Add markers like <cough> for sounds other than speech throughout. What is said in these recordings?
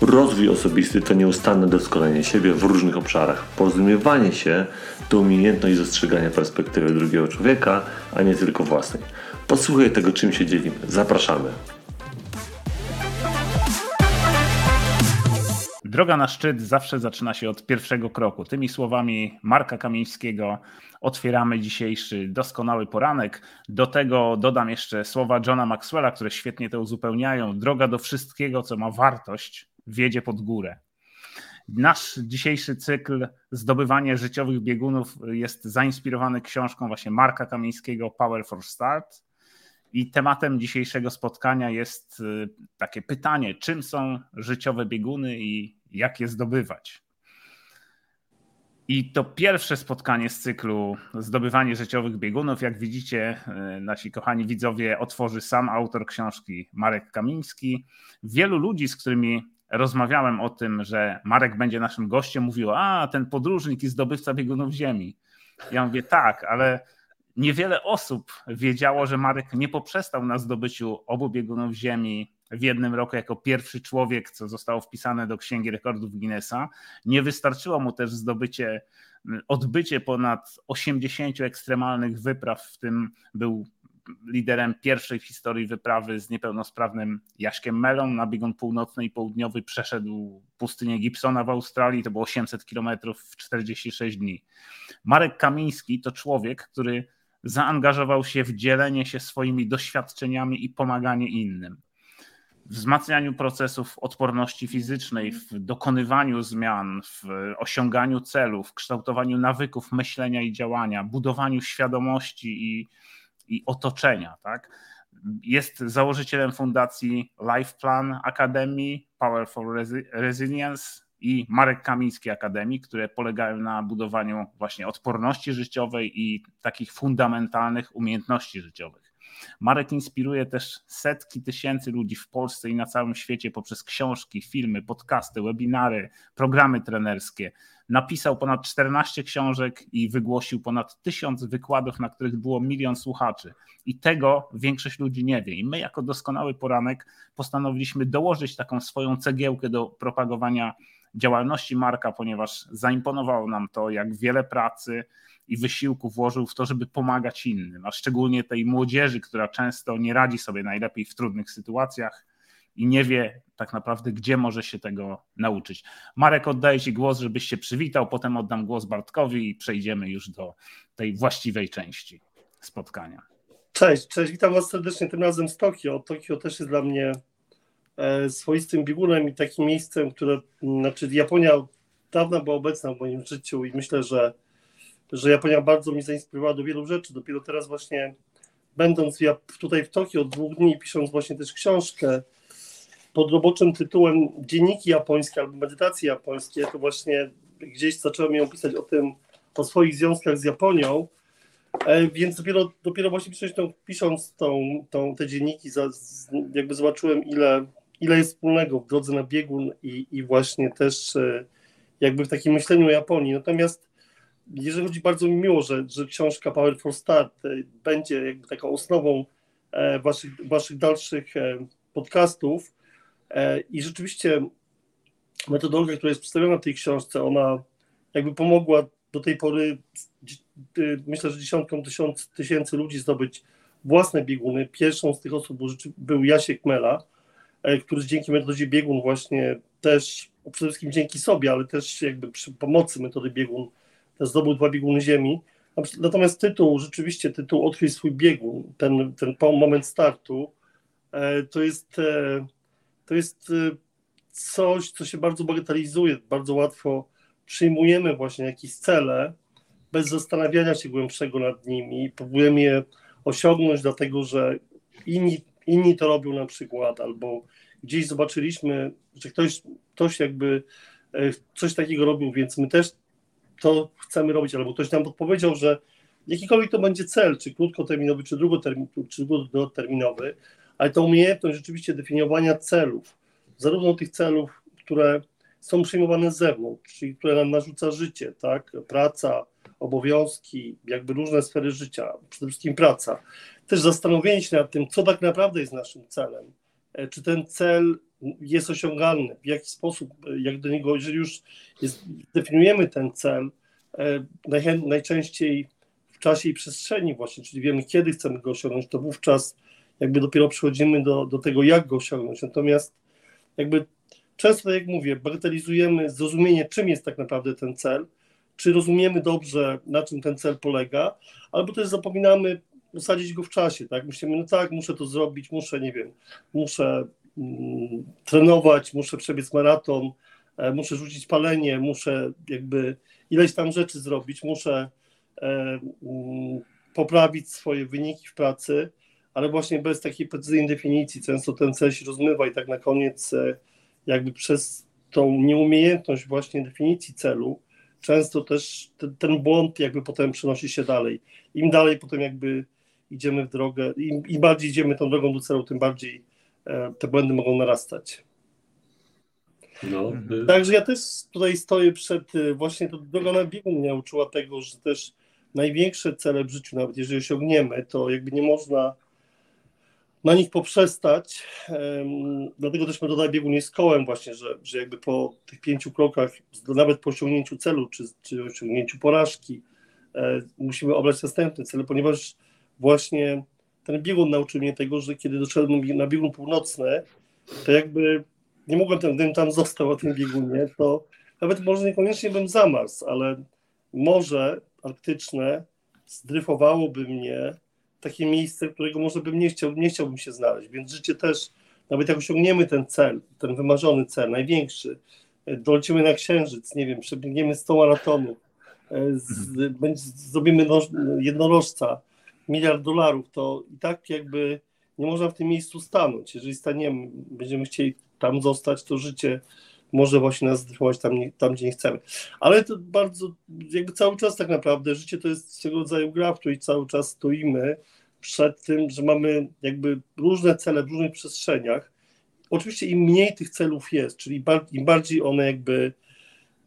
Rozwój osobisty to nieustanne doskonalenie siebie w różnych obszarach. Porozumiewanie się to umiejętność dostrzegania perspektywy drugiego człowieka, a nie tylko własnej. Posłuchaj tego, czym się dzielimy. Zapraszamy. Droga na szczyt zawsze zaczyna się od pierwszego kroku. Tymi słowami Marka Kamińskiego otwieramy dzisiejszy doskonały poranek. Do tego dodam jeszcze słowa Johna Maxwella, które świetnie to uzupełniają. Droga do wszystkiego, co ma wartość, wiedzie pod górę. Nasz dzisiejszy cykl Zdobywanie życiowych biegunów jest zainspirowany książką właśnie Marka Kamińskiego Power for Start. I tematem dzisiejszego spotkania jest y, takie pytanie: czym są życiowe bieguny i jak je zdobywać? I to pierwsze spotkanie z cyklu Zdobywanie życiowych biegunów. Jak widzicie, y, nasi kochani widzowie, otworzy sam autor książki Marek Kamiński. Wielu ludzi, z którymi rozmawiałem o tym, że Marek będzie naszym gościem, mówił: A, ten podróżnik i zdobywca biegunów Ziemi. Ja mówię: Tak, ale niewiele osób wiedziało, że Marek nie poprzestał na zdobyciu obu biegunów Ziemi w jednym roku jako pierwszy człowiek, co zostało wpisane do Księgi Rekordów Guinnessa. Nie wystarczyło mu też zdobycie, odbycie ponad 80 ekstremalnych wypraw, w tym był liderem pierwszej w historii wyprawy z niepełnosprawnym Jaśkiem Melą na biegun północny i południowy przeszedł pustynię Gibsona w Australii, to było 800 kilometrów w 46 dni. Marek Kamiński to człowiek, który zaangażował się w dzielenie się swoimi doświadczeniami i pomaganie innym. W wzmacnianiu procesów odporności fizycznej, w dokonywaniu zmian, w osiąganiu celów, kształtowaniu nawyków myślenia i działania, budowaniu świadomości i, i otoczenia. Tak? Jest założycielem fundacji Life Plan Academy, Power for Resilience, i Marek Kamiński Akademii, które polegają na budowaniu właśnie odporności życiowej i takich fundamentalnych umiejętności życiowych. Marek inspiruje też setki tysięcy ludzi w Polsce i na całym świecie poprzez książki, filmy, podcasty, webinary, programy trenerskie. Napisał ponad 14 książek i wygłosił ponad tysiąc wykładów, na których było milion słuchaczy. I tego większość ludzi nie wie. I my, jako doskonały poranek, postanowiliśmy dołożyć taką swoją cegiełkę do propagowania działalności Marka, ponieważ zaimponowało nam to, jak wiele pracy i wysiłku włożył w to, żeby pomagać innym, a szczególnie tej młodzieży, która często nie radzi sobie najlepiej w trudnych sytuacjach i nie wie tak naprawdę, gdzie może się tego nauczyć. Marek, oddaję Ci głos, żebyś się przywitał, potem oddam głos Bartkowi i przejdziemy już do tej właściwej części spotkania. Cześć, cześć, witam Was serdecznie tym razem z Tokio. Tokio też jest dla mnie E, swoistym biegunem i takim miejscem, które, znaczy Japonia dawno była obecna w moim życiu i myślę, że, że Japonia bardzo mnie zainspirowała do wielu rzeczy. Dopiero teraz właśnie będąc tutaj w Tokio od dwóch dni, pisząc właśnie też książkę pod roboczym tytułem Dzienniki japońskie albo medytacje japońskie, to właśnie gdzieś zacząłem ją pisać o tym, o swoich związkach z Japonią, e, więc dopiero, dopiero właśnie pisząc, pisząc tą, tą, te dzienniki, jakby zobaczyłem, ile ile jest wspólnego w drodze na biegun i, i właśnie też e, jakby w takim myśleniu o Japonii. Natomiast jeżeli chodzi, bardzo mi miło, że, że książka Power for Start e, będzie jakby taką osnową waszych, waszych dalszych podcastów i rzeczywiście metodologia, która jest przedstawiona w tej książce, ona jakby pomogła do tej pory myślę, że dziesiątkom tysiąc, tysięcy ludzi zdobyć własne bieguny. Pierwszą z tych osób był, Jasiek Mela, E, który dzięki metodzie biegun właśnie też, przede wszystkim dzięki sobie, ale też jakby przy pomocy metody biegun zdobył dwa bieguny ziemi. Natomiast tytuł, rzeczywiście tytuł Odkryj swój biegun, ten, ten moment startu, e, to jest, e, to jest coś, co się bardzo bagatelizuje, bardzo łatwo przyjmujemy właśnie jakieś cele, bez zastanawiania się głębszego nad nimi, próbujemy je osiągnąć, dlatego że inni inni to robią na przykład, albo gdzieś zobaczyliśmy, że ktoś, ktoś jakby coś takiego robił, więc my też to chcemy robić, albo ktoś nam podpowiedział, że jakikolwiek to będzie cel, czy krótkoterminowy, czy długoterminowy, czy długoterminowy, ale to umiejętność rzeczywiście definiowania celów, zarówno tych celów, które są przyjmowane z zewnątrz, czyli które nam narzuca życie, tak, praca, obowiązki, jakby różne sfery życia, przede wszystkim praca. Też zastanowienie się nad tym, co tak naprawdę jest naszym celem, e, czy ten cel jest osiągalny, w jaki sposób, e, jak do niego, jeżeli już jest, definiujemy ten cel, e, najczęściej w czasie i przestrzeni właśnie, czyli wiemy, kiedy chcemy go osiągnąć, to wówczas jakby dopiero przechodzimy do, do tego, jak go osiągnąć. Natomiast jakby często, tak jak mówię, bagatelizujemy zrozumienie, czym jest tak naprawdę ten cel, czy rozumiemy dobrze, na czym ten cel polega, albo też zapominamy usadzić go w czasie, tak? Myślimy, no tak, muszę to zrobić, muszę, nie wiem, muszę mm, trenować, muszę przebiec maraton, e, muszę rzucić palenie, muszę jakby ileś tam rzeczy zrobić, muszę e, mm, poprawić swoje wyniki w pracy, ale właśnie bez takiej precyzyjnej definicji często ten cel się rozmywa i tak na koniec e, jakby przez tą nieumiejętność właśnie definicji celu, często też ten, ten błąd jakby potem przenosi się dalej. Im dalej potem jakby idziemy w drogę, im, im bardziej idziemy tą drogą do celu, tym bardziej e, te błędy mogą narastać. No, y- Także ja też tutaj stoję przed, e, właśnie to droga na biegun mnie uczyła tego, że też największe cele w życiu, nawet jeżeli osiągniemy, to jakby nie można na nich poprzestać. Dlatego też metoda biegun jest kołem właśnie, że, że jakby po tych pięciu krokach, nawet po osiągnięciu celu, czy, czy osiągnięciu porażki, e, musimy obrać następne cele, ponieważ właśnie ten biegun nauczył mnie tego, że kiedy doszedłem na biegun północny, to jakby nie mogłem ten, gdybym tam został na tym biegunie, to nawet może niekoniecznie bym zamarzł, ale morze arktyczne zdryfowałoby mnie takie miejsce, którego może bym nie chciał, nie chciałbym się znaleźć, więc życie też, nawet jak osiągniemy ten cel, ten wymarzony cel, największy, e, dolecimy na księżyc, nie wiem, przebiegniemy 100 maratonów, e, z, zrobimy noż, jednorożca, miliard dolarów, to i tak jakby nie można w tym miejscu stanąć. Jeżeli staniemy, będziemy chcieli tam zostać, to życie może właśnie nas zdryfować tam, tam, gdzie nie chcemy. Ale to bardzo, jakby cały czas tak naprawdę, życie to jest swego rodzaju gra, w której cały czas stoimy przed tym, że mamy jakby różne cele w różnych przestrzeniach. Oczywiście im mniej tych celów jest, czyli im bardziej one jakby,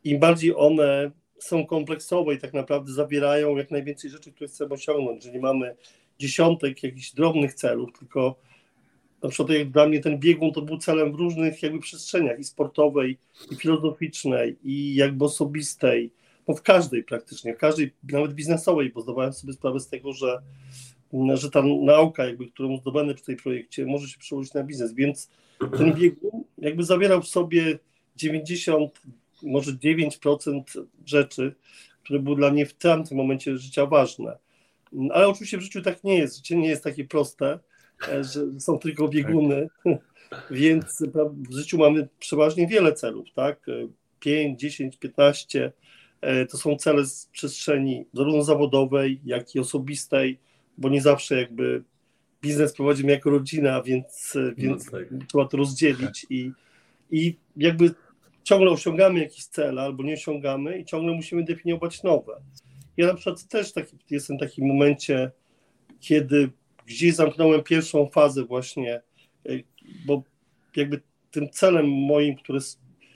im bardziej one są kompleksowe i tak naprawdę zawierają jak najwięcej rzeczy, które chcemy osiągnąć, że nie mamy dziesiątek jakichś drobnych celów, tylko na przykład jak dla mnie ten biegun to był celem w różnych jakby przestrzeniach i sportowej, i filozoficznej, i jakby osobistej, no w każdej praktycznie, w każdej, nawet biznesowej, bo zdawałem sobie sprawę z tego, że, że ta nauka, jakby, którą zdobędę przy tej projekcie, może się przełożyć na biznes, więc ten biegun jakby zawierał w sobie 90, może 9% rzeczy, które były dla mnie w tamtym momencie życia ważne. Ale oczywiście w życiu tak nie jest, życie nie jest takie proste, że są tylko bieguny, <laughs> więc w życiu mamy przeważnie wiele celów, tak? 5, 10, 15 to są cele z przestrzeni zarówno zawodowej, jak i osobistej, bo nie zawsze jakby biznes prowadzimy jako rodzina, więc, więc no tak. trzeba to rozdzielić i, i jakby ciągle osiągamy jakiś cel albo nie osiągamy i ciągle musimy definiować nowe. Ja na przykład też taki, jestem w takim momencie, kiedy gdzieś zamknąłem pierwszą fazę właśnie, y, bo jakby tym celem moim, który,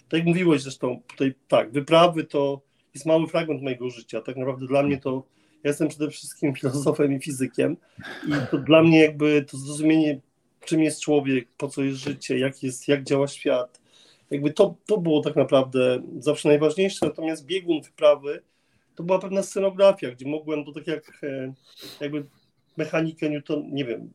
tak jak mówiłeś zresztą, tutaj tak, wyprawy to jest mały fragment mojego życia. Tak naprawdę dla mnie to, ja jestem przede wszystkim <laughs> filozofem i fizykiem i to dla mnie jakby to zrozumienie, czym jest człowiek, po co jest życie, jak, jest, jak działa świat, jakby to, to było tak naprawdę zawsze najważniejsze, natomiast biegun wyprawy to była pewna scenografia, gdzie mogłem, to tak jak e, jakby mechanikę Newton, nie wiem,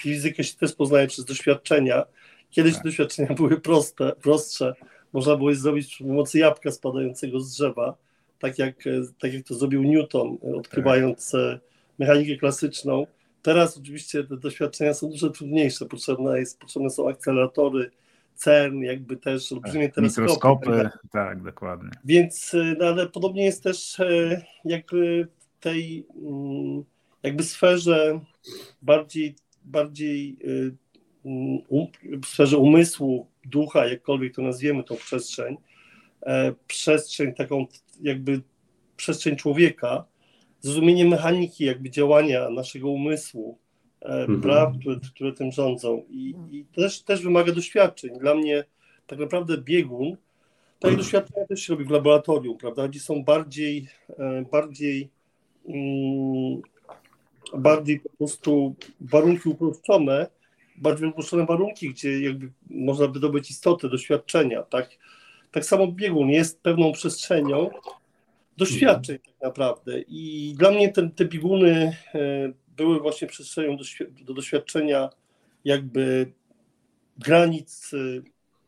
fizykę się też poznaje przez doświadczenia. Kiedyś tak. doświadczenia były proste, prostsze. Można było je zrobić przy pomocy jabłka spadającego z drzewa, tak jak, tak jak to zrobił Newton, odkrywając tak. mechanikę klasyczną. Teraz oczywiście te doświadczenia są dużo trudniejsze. Potrzebne, jest, potrzebne są akceleratory, CERN, jakby też olbrzymie tak, teleskopy. Mikroskopy, tak, dokładnie. Więc, no, ale podobnie jest też e, jakby tej mm, jakby sferze bardziej, bardziej y, um, w sferze umysłu, ducha, jakkolwiek to nazwiemy tą przestrzeń, e, przestrzeń, taką jakby przestrzeń człowieka, zrozumienie mechaniki jakby działania naszego umysłu, e, mhm. praw, które, które tym rządzą i, i też, też wymaga doświadczeń. Dla mnie tak naprawdę biegun, takie doświadczenia też się robi w laboratorium, prawda, gdzie są bardziej, e, bardziej mm, bardziej po prostu warunki uproszczone, bardziej uproszczone warunki, gdzie jakby można wydobyć istotę, doświadczenia, tak? Tak samo biegun jest pewną przestrzenią doświadczeń tak naprawdę i dla mnie te, te bieguny e, były właśnie przestrzenią do, do doświadczenia jakby granic e,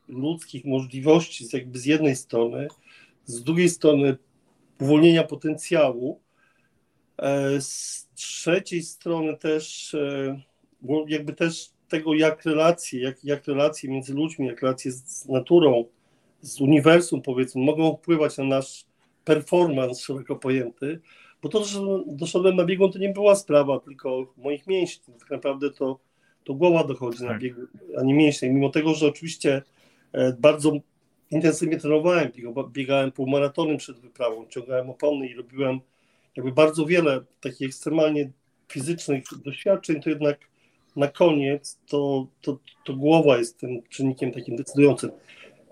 ludzkich możliwości, jakby z jednej strony, z drugiej strony uwolnienia potencjału, z trzeciej strony też jakby też tego, jak relacje, jak, jak relacje między ludźmi, jak relacje z naturą, z uniwersum powiedzmy, mogą wpływać na nasz performance szeroko pojęty, bo to, że doszedłem na biegun, to nie była sprawa tylko moich mięśni, tak naprawdę to, to głowa dochodzi tak. na biegun, a nie mięśnie, mimo tego, że oczywiście e, bardzo intensywnie trenowałem, biegałem półmaratonem przed wyprawą, ciągałem opony i robiłem jakby bardzo wiele takich ekstremalnie fizycznych doświadczeń, to jednak na koniec to, to, to głowa jest tym czynnikiem takim decydującym.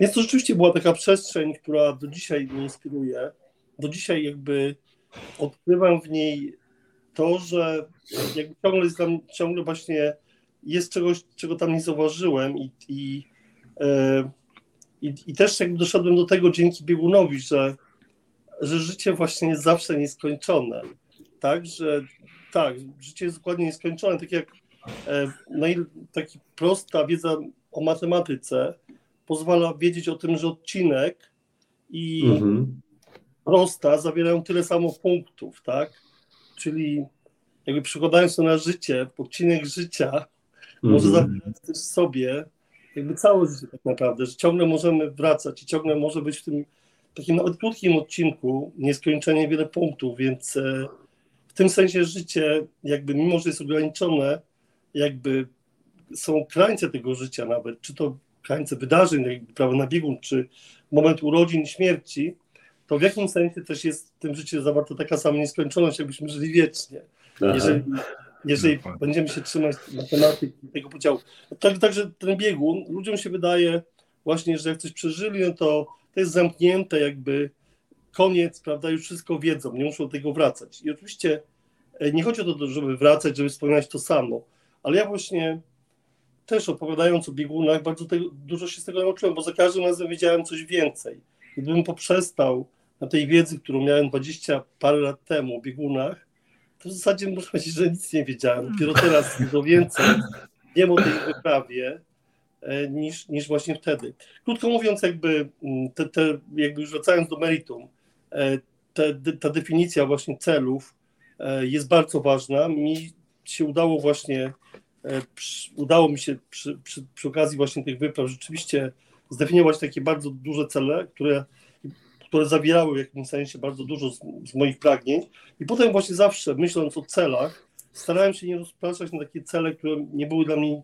Więc to rzeczywiście była taka przestrzeń, która do dzisiaj mnie inspiruje. Do dzisiaj jakby odkrywam w niej to, że jakby ciągle, jest tam, ciągle właśnie jest czegoś, czego tam nie zauważyłem i, i, e, i, i też jakby doszedłem do tego dzięki biegunowi, że, że życie właśnie jest zawsze nieskończone. Tak, że tak, życie jest dokładnie nieskończone, tak jak e, i taki prosta wiedza o matematyce pozwala wiedzieć o tym, że odcinek i mhm. prosta zawierają tyle samo punktów, tak? Czyli jakby przykładając to na życie, odcinek życia mhm. może zawierać też sobie jakby całe życie tak naprawdę, że ciągle możemy wracać i ciągle może być w tym takim nawet krótkim odcinku nieskończenie wiele punktów, więc e, w tym sensie życie jakby mimo, że jest ograniczone, jakby są krańce tego życia nawet, czy to krańce wydarzeń, jakby prawo na biegun, czy moment urodzin, śmierci, to w jakimś sensie też jest w tym życiu zawarta taka sama nieskończoność, jakbyśmy żyli wiecznie. Aha. Jeżeli, jeżeli będziemy się trzymać matematyki tego podziału. Tak, także ten biegun, ludziom się wydaje właśnie, że jak coś przeżyli, no to to jest zamknięte jakby koniec, prawda, już wszystko wiedzą, nie muszą do tego wracać. I oczywiście e, nie chodzi o to, żeby wracać, żeby wspominać to samo, ale ja właśnie też opowiadając o biegunach, bardzo dużo się z tego nauczyłem, bo za każdym razem wiedziałem coś więcej. Gdybym poprzestał na tej wiedzy, którą miałem 20 parę lat temu o biegunach, to w zasadzie muszę powiedzieć, że nic nie wiedziałem. Dopiero teraz dużo więcej wiem o tej wyprawie niż, niż właśnie wtedy. Krótko mówiąc, jakby, mm, te, te, jakby już wracając do meritum, e, te, ta definicja właśnie celów e, jest bardzo ważna. Mi się udało właśnie E, udało mi się przy, przy, przy, okazji właśnie tych wypraw rzeczywiście zdefiniować takie bardzo duże cele, które, które zawierały w jakimś sensie bardzo dużo z, z moich pragnień. I potem właśnie zawsze myśląc o celach, starałem się nie rozpraszać na takie cele, które nie były dla mnie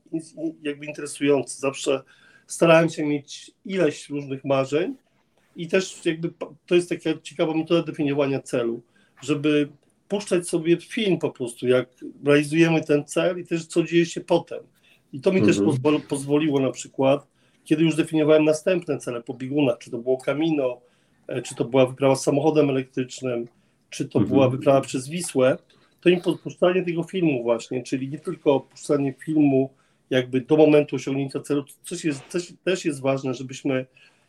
jakby interesujące. Zawsze starałem się mieć ileś różnych marzeń i też jakby to jest taka ciekawa metoda definiowania celu, żeby puszczać sobie film po prostu, jak realizujemy ten cel i też co dzieje się potem. I to mi mhm. też pozwol, pozwoliło na przykład, kiedy już definiowałem następne cele po biegunach, czy to było Camino, e, czy to była wyprawa samochodem elektrycznym, czy to mhm. była wyprawa przez Wisłę, to im podpuszczanie tego filmu właśnie, czyli nie tylko puszczanie filmu jakby do momentu osiągnięcia celu, coś jest, coś też jest ważne, żebyśmy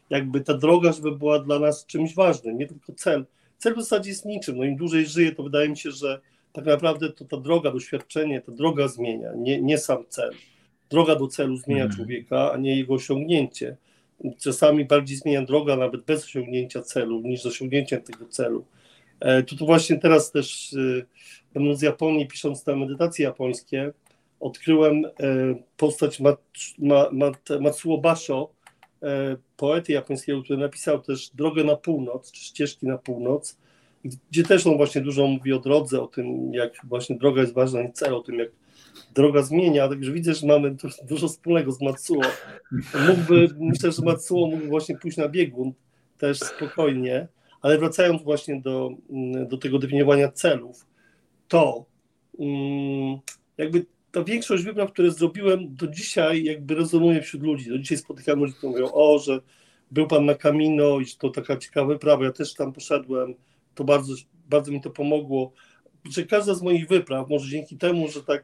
jakby ta droga, żeby była dla nas czymś ważnym, nie tylko cel, cel w zasadzie jest niczym. No im dłużej żyję, to wydaje mi się, że tak naprawdę to ta droga, doświadczenie, ta droga zmienia, nie, nie sam cel. Droga do celu zmienia mhm. człowieka, a nie jego osiągnięcie. Czasami bardziej zmienia droga nawet bez osiągnięcia celu, niż osiągnięciem tego celu. E, tu, tu właśnie teraz też, e, będąc z Japonii, pisząc te medytacje japońskie, odkryłem e, postać Mat, Mat, Matsuo Basho, poety japońskiego, który napisał też Drogę na północ, czy Ścieżki na północ, gdzie też on właśnie dużo mówi o drodze, o tym, jak właśnie droga jest ważna i cel, o tym, jak droga zmienia, także widzę, że mamy dużo wspólnego z Matsuo. Mógłby, myślę, że Matsuo mógłby właśnie pójść na biegun, też spokojnie, ale wracając właśnie do, mm, do tego definiowania celów, to mm, jakby ta większość wypraw, które zrobiłem do dzisiaj jakby rezonuje wśród ludzi. Do dzisiaj spotykam ludzi, którzy mówią, o, że był pan na Camino i to taka ciekawa wyprawa, ja też tam poszedłem, to bardzo, bardzo mi to pomogło. Że każda z moich wypraw, może dzięki temu, że tak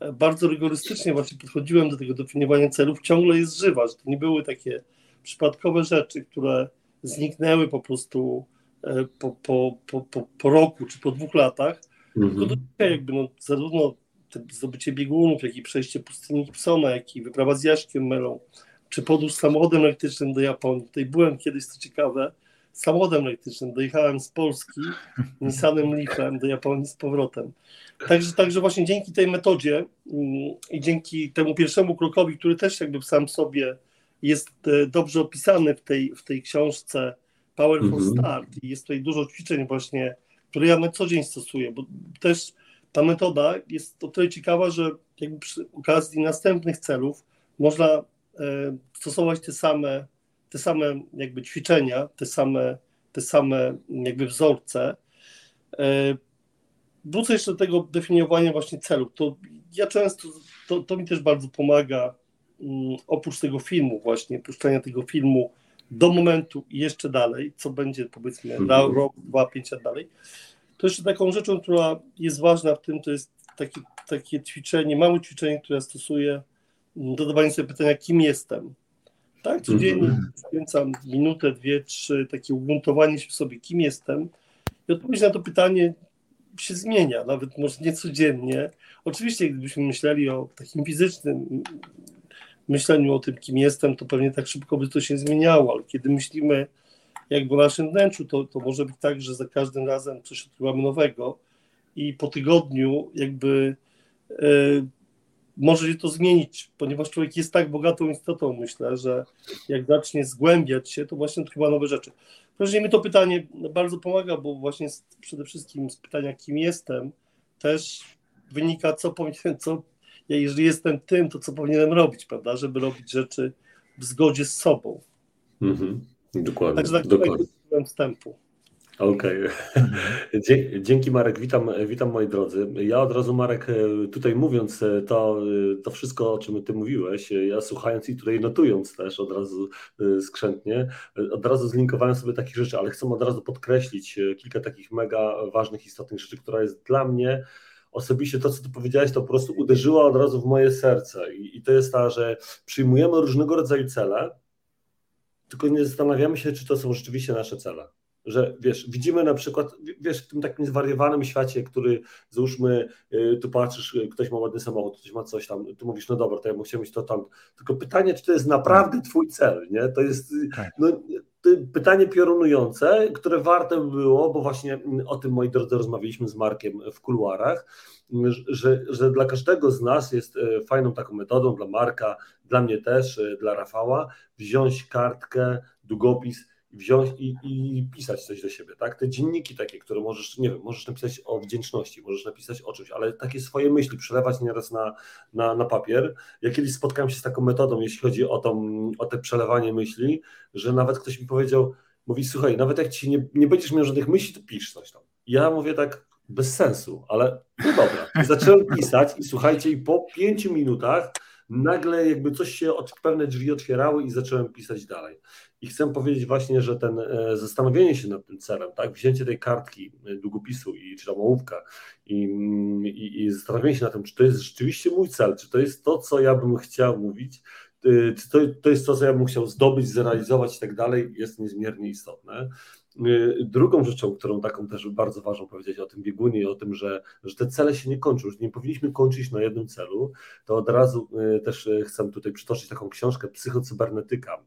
e, bardzo rygorystycznie właśnie podchodziłem do tego definiowania celów, ciągle jest żywa, że to nie były takie przypadkowe rzeczy, które zniknęły po prostu po, po, po, po, po roku czy po dwóch latach, mhm. tylko do dzisiaj jakby no, zarówno zdobycie biegunów, jak i przejście pustyni Gibsona, jak i wyprawa z Jaśkiem Melą, czy podróż samochodem elektrycznym do Japonii. Tutaj byłem kiedyś, co ciekawe, samochodem elektrycznym. Dojechałem z Polski <laughs> Nissanem Leafem do Japonii z powrotem. Także, także właśnie dzięki tej metodzie mm, i dzięki temu pierwszemu krokowi, który też jakby sam sobie jest e, dobrze opisany w tej, w tej książce Power for mhm. Start i jest tutaj dużo ćwiczeń właśnie, które ja na co dzień stosuję, bo też ta metoda jest o tyle ciekawa, że jakby przy okazji następnych celów można e, stosować te same, te same jakby ćwiczenia, te same, te same jakby wzorce. E, wrócę jeszcze do tego definiowania właśnie celów. To ja często, to, to mi też bardzo pomaga, mm, oprócz tego filmu właśnie, puszczania tego filmu do momentu i jeszcze dalej, co będzie powiedzmy mhm. rok, dwa, pięć lat dalej, to jeszcze taką rzeczą, która jest ważna w tym, to jest takie, takie ćwiczenie, małe ćwiczenie, które stosuję do zadawania sobie pytania, kim jestem. Tak, codziennie poświęcam mm minutę, dwie, trzy, takie ugruntowanie się w sobie, kim jestem. I odpowiedź na to pytanie się zmienia, nawet może nie codziennie. Oczywiście, gdybyśmy myśleli o takim fizycznym myśleniu o tym, kim jestem, to pewnie tak szybko by to się zmieniało, ale kiedy myślimy jakby w naszym wnętrzu, to, to może być tak, że za każdym razem coś odkrywamy nowego i po tygodniu jakby e, może się to zmienić, ponieważ człowiek jest tak bogatą istotą, myślę, że jak zacznie zgłębiać się, to właśnie odkrywa nowe rzeczy. Proszę mi to pytanie bardzo pomaga, bo właśnie z, przede wszystkim z pytania, kim jestem, też wynika, co powinienem, co, ja jeżeli jestem tym, to co powinienem robić, prawda, żeby robić rzeczy w zgodzie z sobą. Mhm. Dokładnie. Także tak dokładnie. wstępu. Okej. <laughs> Okay. Dzięki Marek, witam, witam moi drodzy. Ja od razu Marek, tutaj mówiąc to, to wszystko, o czym ty mówiłeś, ja słuchając i tutaj notując też od razu skrzętnie, od razu zlinkowałem sobie takich rzeczy, ale chcę od razu podkreślić kilka takich mega ważnych, istotnych rzeczy, która jest dla mnie osobiście to, co ty powiedziałeś, to po prostu uderzyło od razu w moje serce i, i to jest ta, że przyjmujemy różnego rodzaju cele, tylko nie zastanawiamy się, czy to są rzeczywiście nasze cele. Że wiesz, widzimy na przykład, wiesz, w tym takim zwariowanym świecie, który załóżmy, y, tu patrzysz, y, ktoś ma ładny samochód, ktoś ma coś tam, tu mówisz, no dobra, to ja bym chciał mieć to tam. Tylko pytanie, czy to jest naprawdę twój cel, nie? To jest tak. no, pytanie piorunujące, które warte było, bo właśnie mm, o tym, moi drodzy, rozmawialiśmy z Markiem w kuluarach, że, że dla każdego z nas jest fajną taką metodą, dla Marka, dla mnie też, dla Rafała, wziąć kartkę, długopis wziąć i, i, pisać coś do siebie, tak? Te dzienniki takie, które możesz, nie wiem, możesz napisać o wdzięczności, możesz napisać o czymś, ale takie swoje myśli przelewać nieraz na, na, na papier. Ja kiedyś spotkałem się z taką metodą, jeśli chodzi o, tą, o te przelewanie myśli, że nawet ktoś mi powiedział, mówi, słuchaj, nawet jak ci nie, nie będziesz miał żadnych myśli, to pisz coś tam. Ja mówię tak, bez sensu, ale no dobra. Zacząłem pisać i słuchajcie, i po pięciu minutach nagle jakby coś się, od, pewne drzwi otwierały i zacząłem pisać dalej. I chcę powiedzieć właśnie, że ten e, zastanowienie się nad tym celem, tak, wzięcie tej kartki e, długopisu i czy tam ołówka i, i, i zastanowienie się nad tym, czy to jest rzeczywiście mój cel, czy to jest to, co ja bym chciał mówić, e, czy to, to jest to, co ja bym chciał zdobyć, zrealizować i tak dalej, jest niezmiernie istotne. Drugą rzeczą, którą taką też bardzo ważną powiedzieć o tym biegunie i o tym, że, że te cele się nie kończą, że nie powinniśmy kończyć na jednym celu, to od razu też chcę tutaj przytoczyć taką książkę Psychocybernetyka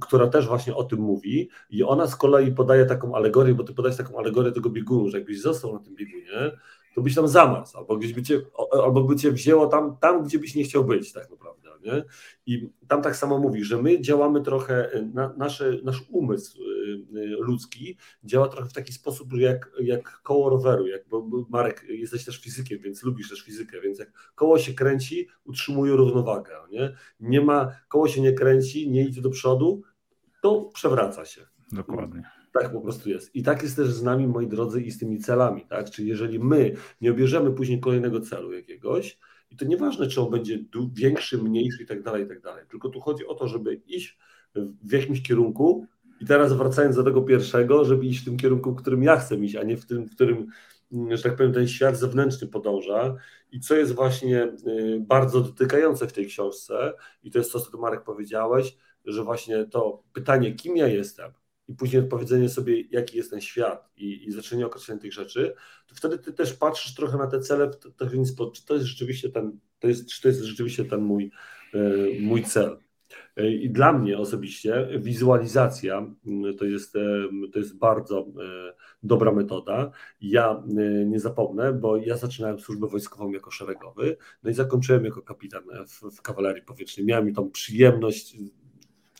która też właśnie o tym mówi i ona z kolei podaje taką alegorię, bo ty podajesz taką alegorię tego biegunu, że jakbyś został na tym biegunie, to byś tam zamarzł, albo gdzieś by cię, albo by cię wzięło tam, tam, gdzie byś nie chciał być tak naprawdę. Nie? I tam tak samo mówi, że my działamy trochę, na, nasze, nasz umysł y, y, ludzki działa trochę w taki sposób jak, jak koło roweru, jak, bo Marek, jesteś też fizykiem, więc lubisz też fizykę, więc jak koło się kręci, utrzymuje równowagę. Nie, nie ma, koło się nie kręci, nie idzie do przodu, to przewraca się. Dokładnie. Tak po prostu jest. I tak jest też z nami, moi drodzy, i z tymi celami. Tak? Czyli jeżeli my nie obierzemy później kolejnego celu jakiegoś, i to nieważne, czy on będzie większy, mniejszy i tak dalej, i tak dalej. Tylko tu chodzi o to, żeby iść w jakimś kierunku i teraz wracając do tego pierwszego, żeby iść w tym kierunku, w którym ja chcę iść, a nie w tym, w którym, mm, że tak powiem, ten świat zewnętrzny podąża. I co jest właśnie y, bardzo dotykające w tej książce, i to jest to, co Marek powiedziałeś, że właśnie to pytanie, kim ja jestem, i później odpowiedzenie sobie, jaki jest ten świat i, i zaczęcie określenia tych rzeczy, to wtedy ty też patrzysz trochę na te cele w taki sposób, czy to jest rzeczywiście ten, to jest, czy to jest rzeczywiście ten mój, y, mój cel. I dla mnie osobiście wizualizacja mm, to jest, to jest bardzo e, dobra metoda. Ja e, nie zapomnę, bo ja zaczynałem służbę wojskową jako szeregowy, no i zakończyłem jako kapitan w, w kawalerii powietrznej. Miałem tą przyjemność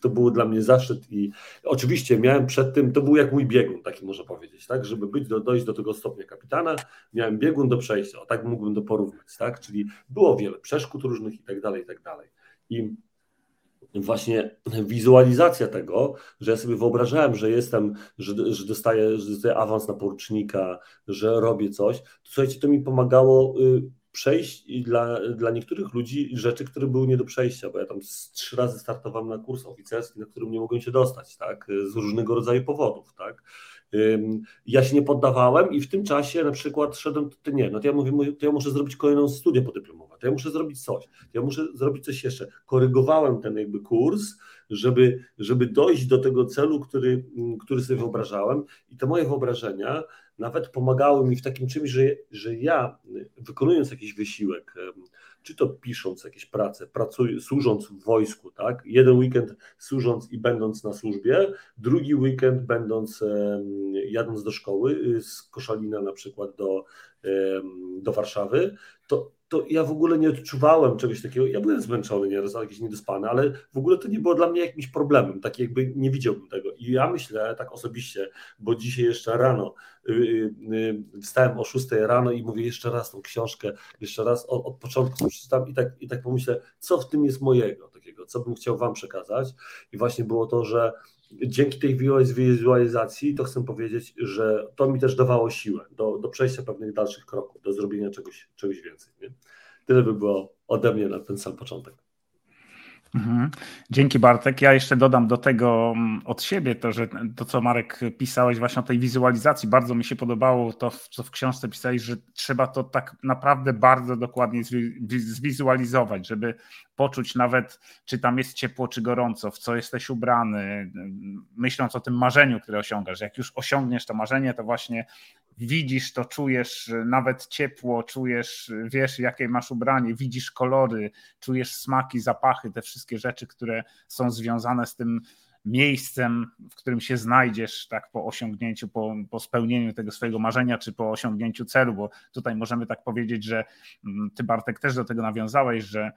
to było dla mnie zaszczyt i oczywiście miałem przed tym, to był jak mój biegun, taki można powiedzieć, tak, żeby być, do, dojść do tego stopnia kapitana, miałem biegun do przejścia, o tak mógłbym to porównać, tak, czyli było wiele przeszkód różnych i tak dalej, i tak dalej. I właśnie wizualizacja tego, że ja sobie wyobrażałem, że jestem, że, że, dostaję, że dostaję awans na porucznika, że robię coś, to słuchajcie, to mi pomagało y, przejść dla, dla niektórych ludzi rzeczy, które były nie do przejścia, bo ja tam trzy razy startowałem na kurs oficerski, na którym nie mogłem się dostać, tak, z różnego rodzaju powodów, tak. Ja się nie poddawałem i w tym czasie na przykład szedłem, to nie, no to ja mówię, to ja muszę zrobić kolejną studię podyplomowe, to ja muszę zrobić coś, to ja muszę zrobić coś jeszcze. Korygowałem ten jakby kurs, żeby, żeby dojść do tego celu, który, który sobie wyobrażałem i te moje wyobrażenia nawet pomagały mi w takim czymś, że, że ja wykonując jakiś wysiłek, czy to pisząc jakieś prace, pracuj, służąc w wojsku, tak? Jeden weekend służąc i będąc na służbie, drugi weekend będąc, jadąc do szkoły y, z Koszalina na przykład do, do Warszawy, to, to ja w ogóle nie odczuwałem czegoś takiego. Ja byłem zmęczony nieraz, jakiś niedospany, ale w ogóle to nie było dla mnie jakimś problemem. Tak jakby nie widziałbym tego. I ja myślę tak osobiście, bo dzisiaj jeszcze rano yy, yy, wstałem o 6 rano i mówię jeszcze raz tą książkę, jeszcze raz od, od początku przeczytam i tak, i tak pomyślę, co w tym jest mojego takiego, co bym chciał Wam przekazać. I właśnie było to, że dzięki tej wizualizacji to chcę powiedzieć, że to mi też dawało siłę do, do przejścia pewnych dalszych kroków, do zrobienia czegoś, czegoś więcej. Nie? Tyle by było ode mnie na ten sam początek. Mhm. Dzięki Bartek. Ja jeszcze dodam do tego mm, od siebie to, że to, co Marek pisałeś właśnie o tej wizualizacji, bardzo mi się podobało to, co w książce pisałeś, że trzeba to tak naprawdę bardzo dokładnie zwizualizować, żeby poczuć nawet, czy tam jest ciepło, czy gorąco, w co jesteś ubrany, myśląc o tym marzeniu, które osiągasz. Jak już osiągniesz to marzenie, to właśnie widzisz to, czujesz nawet ciepło, czujesz, wiesz, jakie masz ubranie, widzisz kolory, czujesz smaki, zapachy, te wszystkie rzeczy, które są związane z tym miejscem, w którym się znajdziesz tak po osiągnięciu, po, po spełnieniu tego swojego marzenia, czy po osiągnięciu celu, bo tutaj możemy tak powiedzieć, że mm, ty Bartek też do tego nawiązałeś, że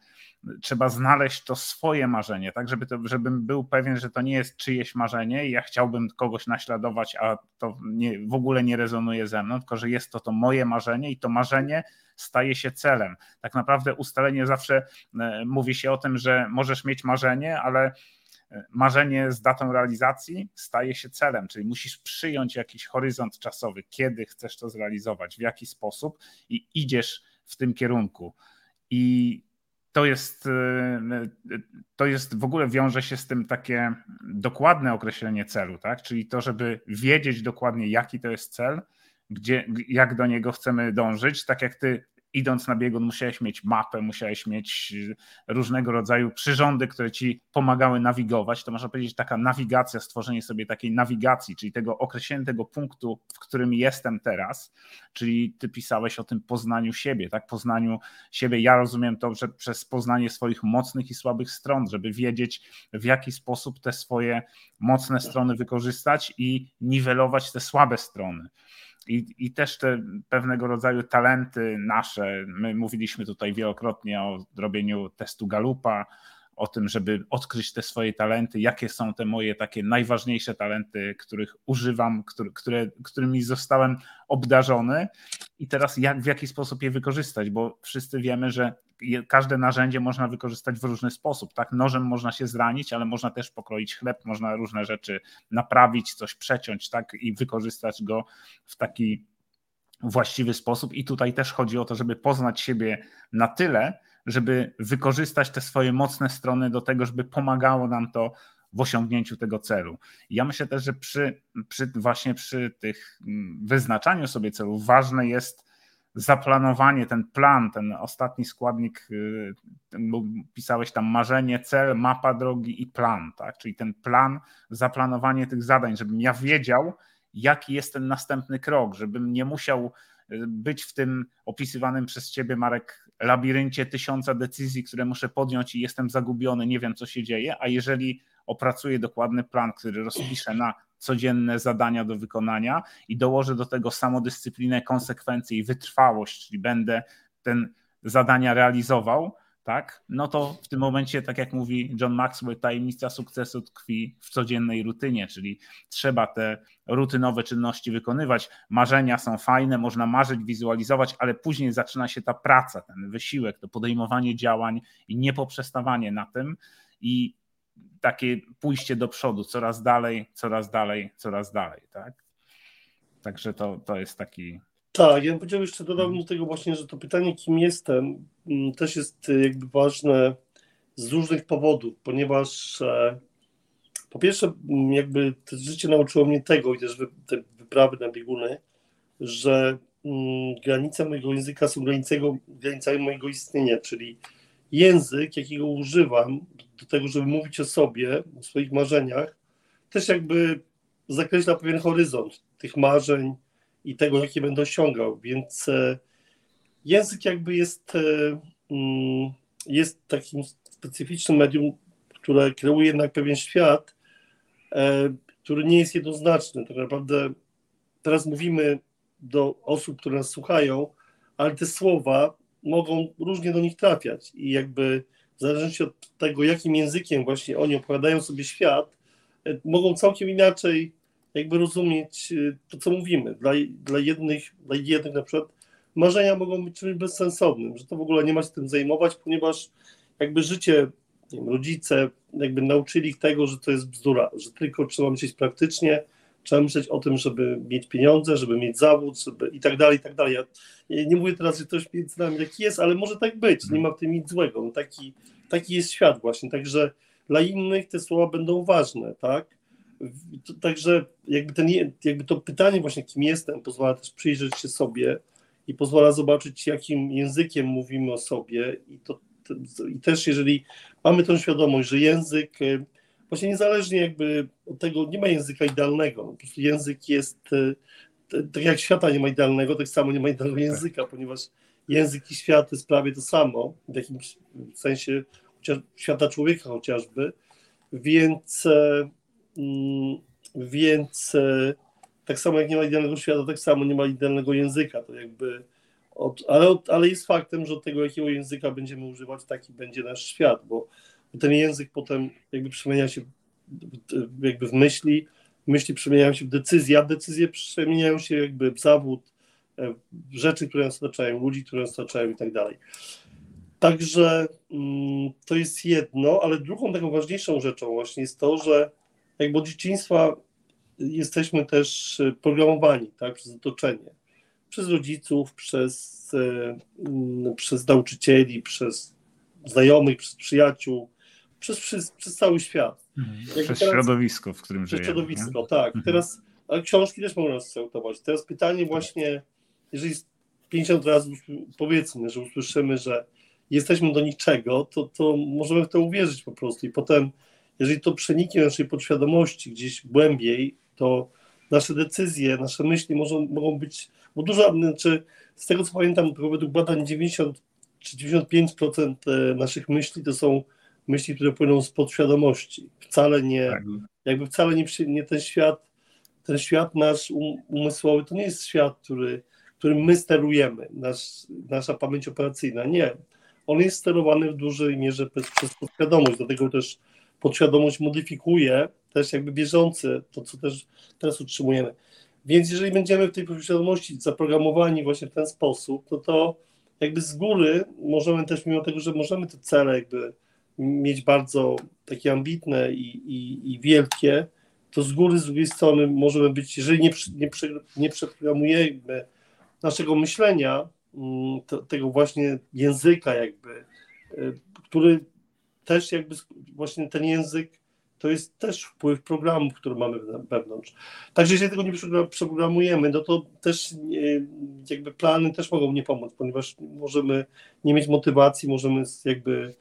trzeba znaleźć to swoje marzenie, tak, żeby to, żebym był pewien, że to nie jest czyjeś marzenie i ja chciałbym kogoś naśladować, a to nie, w ogóle nie rezonuje ze mną, tylko że jest to to moje marzenie i to marzenie staje się celem. Tak naprawdę ustalenie zawsze e, mówi się o tym, że możesz mieć marzenie, ale marzenie z datą realizacji staje się celem, czyli musisz przyjąć jakiś horyzont czasowy, kiedy chcesz to zrealizować, w jaki sposób i idziesz w tym kierunku. I to jest, to jest w ogóle wiąże się z tym takie dokładne określenie celu, tak? Czyli to, żeby wiedzieć dokładnie, jaki to jest cel, gdzie, jak do niego chcemy dążyć, tak jak ty idąc na biegun musiałeś mieć mapę, musiałeś mieć y, różnego rodzaju przyrządy, które ci pomagały nawigować. To można powiedzieć taka nawigacja, stworzenie sobie takiej nawigacji, czyli tego określenia tego punktu, w którym jestem teraz, czyli ty pisałeś o tym poznaniu siebie, tak? Poznaniu siebie. Ja rozumiem to, że przez poznanie swoich mocnych i słabych stron, żeby wiedzieć, w jaki sposób te swoje mocne strony wykorzystać i niwelować te słabe strony i, i też te pewnego rodzaju talenty nasze. My mówiliśmy tutaj wielokrotnie o robieniu testu Galupa, o tym, żeby odkryć te swoje talenty, jakie są te moje takie najważniejsze talenty, których używam, które, które, którymi zostałem obdarzony i teraz jak, w jaki sposób je wykorzystać, bo wszyscy wiemy, że każde narzędzie można wykorzystać w różny sposób. Tak? Nożem można się zranić, ale można też pokroić chleb, można różne rzeczy naprawić, coś przeciąć tak? i wykorzystać go w taki właściwy sposób. I tutaj też chodzi o to, żeby poznać siebie na tyle, żeby wykorzystać te swoje mocne strony do tego, żeby pomagało nam to w osiągnięciu tego celu. ja myślę też, że przy, przy właśnie przy tych mm, wyznaczaniu sobie celów ważne jest zaplanowanie, ten plan, ten ostatni składnik, y, pisałeś tam marzenie, cel, mapa drogi i plan, tak? Czyli ten plan, zaplanowanie tych zadań, żebym ja wiedział, jaki jest ten następny krok, żebym nie musiał y, być w tym opisywanym przez ciebie, Marek, labiryncie tysiąca decyzji, które muszę podjąć i jestem zagubiony, nie wiem co się dzieje, a jeżeli opracuję dokładny plan, który rozpiszę na codzienne zadania do wykonania i dołożę do tego samodyscyplinę, konsekwencje i wytrwałość, czyli będę ten zadania realizował, tak, no to w tym momencie, tak jak mówi John Maxwell, tajemnica sukcesu tkwi w codziennej rutynie, czyli trzeba te rutynowe czynności wykonywać. Marzenia są fajne, można marzyć, wizualizować, ale później zaczyna się ta praca, ten wysiłek, to podejmowanie działań i niepoprzestawanie na tym. I takie pójście do przodu, coraz dalej, coraz dalej, coraz dalej, tak? Także to, to jest taki. Tak, ja bym powiedział jeszcze, dodałbym do tego właśnie, że to pytanie, kim jestem, mm, też jest y, jakby ważne z różnych powodów, ponieważ e, po pierwsze, mm, jakby to życie nauczyło mnie tego i też te wyprawy na bieguny, że mm, granice mojego języka są granicami mojego istnienia, czyli język, jakiego używam do tego, żeby mówić o sobie, o swoich marzeniach, też jakby zakreśla pewien horyzont tych marzeń i tego, jakie będę osiągał. Więc e, język jakby jest, e, mm, jest takim specyficznym medium, które kreuje jednak pewien świat, e, który nie jest jednoznaczny. Tak naprawdę teraz mówimy do osób, które nas słuchają, ale te słowa mogą różnie do nich trafiać i jakby w zależności od tego, jakim językiem właśnie oni opowiadają sobie świat, e, mogą całkiem inaczej jakby rozumieć e, to, co mówimy. Dla, dla, jednych, dla jednych na przykład marzenia mogą być czymś bezsensownym, że to w ogóle nie ma się tym zajmować, ponieważ jakby życie, wiem, rodzice jakby nauczyli ich tego, że to jest bzdura, że tylko trzeba myśleć praktycznie, trzeba myśleć o tym, żeby mieć pieniądze, żeby mieć zawód, żeby i tak dalej, i tak dalej. Ja nie mówię teraz, że ktoś między nami taki jest, ale może tak być, nie ma w tym nic złego. No taki, taki jest świat właśnie, także dla innych te słowa będą ważne, tak? Także jakby, ten, jakby to pytanie właśnie, kim jestem, pozwala też przyjrzeć się sobie i pozwala zobaczyć, jakim językiem mówimy o sobie i, to, i też jeżeli mamy tą świadomość, że język właśnie niezależnie jakby od tego, nie ma języka idealnego, po prostu język jest, e, tak jak świata nie ma idealnego, tak samo nie ma idealnego tak. języka, ponieważ język i świat jest prawie to samo, w jakimś sensie chociaż, świata człowieka chociażby, więc, e, mm, więc e, tak samo jak nie ma idealnego świata, tak samo nie ma idealnego języka, to jakby od, ale, ale jest faktem, że od tego, jakiego języka będziemy używać, taki będzie nasz świat, bo ten język potem jakby przemienia się jakby w myśli, myśli przemieniają się w decyzje, a decyzje przemieniają się jakby w zawód, e, w rzeczy, które nas otaczają, ludzi, które nas otaczają i tak dalej. Także mm, to jest jedno, ale drugą taką ważniejszą rzeczą właśnie jest to, że jakby od dzieciństwa jesteśmy też programowani tak, przez otoczenie, przez rodziców, przez, e, mm, przez nauczycieli, przez znajomych, przez przyjaciół, przez, przez, przez cały świat. Mhm. Przez teraz, środowisko, w którym żyjemy. Środowisko, nie? tak. Mhm. Teraz ale książki też mogą nas kształtować. Teraz pytanie właśnie, jeżeli 50 razy powiedzmy, że usłyszymy, że jesteśmy do niczego, to, to możemy w to uwierzyć po prostu i potem, jeżeli to przeniknie naszej podświadomości gdzieś głębiej, to nasze decyzje, nasze myśli mogą, mogą być, bo dużo, znaczy z tego co pamiętam, według badań 90 czy 95% e, naszych myśli to są myśli, które płyną z podświadomości. Wcale nie, tak. jakby wcale nie, nie ten świat, ten świat nasz um, umysłowy to nie jest świat, który, którym my sterujemy, nasz, nasza pamięć operacyjna, nie. on jest sterowany w dużej mierze przez, przez podświadomość, dlatego też podświadomość modyfikuje też jakby bieżące, to co też teraz utrzymujemy. Więc jeżeli będziemy w tej podświadomości zaprogramowani właśnie w ten sposób, to to jakby z góry możemy też, mimo tego, że możemy te cele jakby mieć bardzo takie ambitne i, i, i wielkie, to z góry, z drugiej strony możemy być, jeżeli nie, nie, nie przeprogramujemy naszego myślenia, mm, to, tego właśnie języka jakby, y, który też jakby właśnie ten język to jest też wpływ programów, które mamy wewnątrz. Także jeżeli tego nie przeprogramujemy, no to też jakby plany też mogą nie pomóc, ponieważ możemy nie mieć motywacji, możemy jakby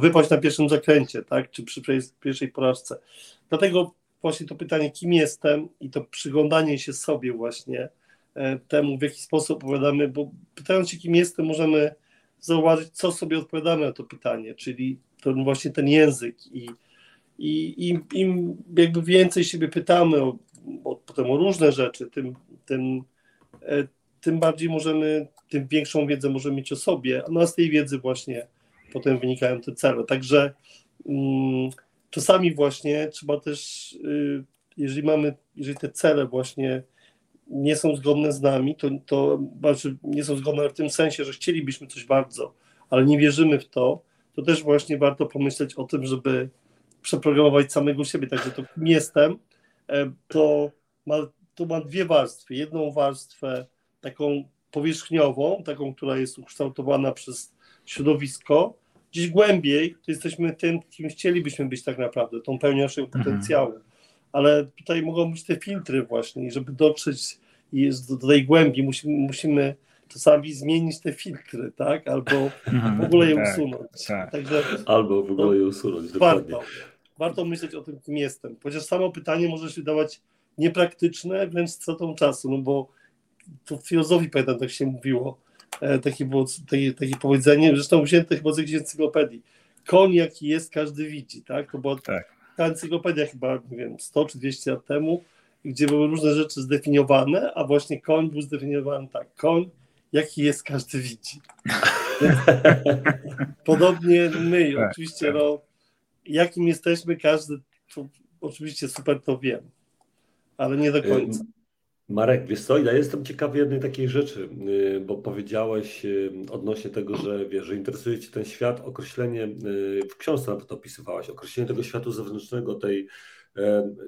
wypaść na pierwszym zakręcie, tak, czy przy pierwszej porażce. Dlatego właśnie to pytanie, kim jestem i to przyglądanie się sobie właśnie e, temu, w jaki sposób opowiadamy, bo pytając się, kim jestem, możemy zauważyć, co sobie odpowiadamy na to pytanie, czyli to właśnie ten język i, i im, im jakby więcej siebie pytamy o, o, potem o różne rzeczy, tym, tym, e, tym bardziej możemy, tym większą wiedzę możemy mieć o sobie, a z tej wiedzy właśnie potem wynikają te cele. Także mm, czasami właśnie trzeba też, y, jeżeli mamy, jeżeli te cele właśnie nie są zgodne z nami, to, to znaczy nie są zgodne w tym sensie, że chcielibyśmy coś bardzo, ale nie wierzymy w to, to też właśnie warto pomyśleć o tym, żeby przeprogramować samego siebie. Także to kim jestem, e, to ma, to ma dwie warstwy. Jedną warstwę taką powierzchniową, taką, która jest ukształtowana przez środowisko. Gdzieś głębiej to jesteśmy tym, kim chcielibyśmy być tak naprawdę, tą pełnią naszego mhm. potencjału. Ale tutaj mogą być te filtry właśnie i żeby dotrzeć do, do tej głębi, musimy, musimy czasami zmienić te filtry, tak? Albo w ogóle je tak, usunąć. Tak. Także Albo w ogóle je usunąć. Dokładnie. Warto, warto myśleć o tym, kim jestem. Chociaż samo pytanie może się dawać niepraktyczne, wręcz stratą czasu, no bo to w filozofii pamiętam, tak się mówiło, takie, było, takie, takie powiedzenie, zresztą wzięte chyba z jakiejś encyklopedii. Koń jaki jest, każdy widzi, tak? To była tak. ta encyklopedia chyba, nie wiem, 100 czy 200 lat temu, gdzie były różne rzeczy zdefiniowane, a właśnie koń był zdefiniowany tak. Koń jaki jest, każdy widzi. <laughs> Podobnie my, tak, oczywiście, tak. no, jakim jesteśmy, każdy to, oczywiście super to wie, ale nie do końca. Marek, wiesz co, ja jestem ciekawy jednej takiej rzeczy, y, bo powiedziałeś y, odnośnie tego, że wiesz, że interesuje Cię ten świat, określenie, y, w książce nawet opisywałeś, określenie tego światu zewnętrznego, tej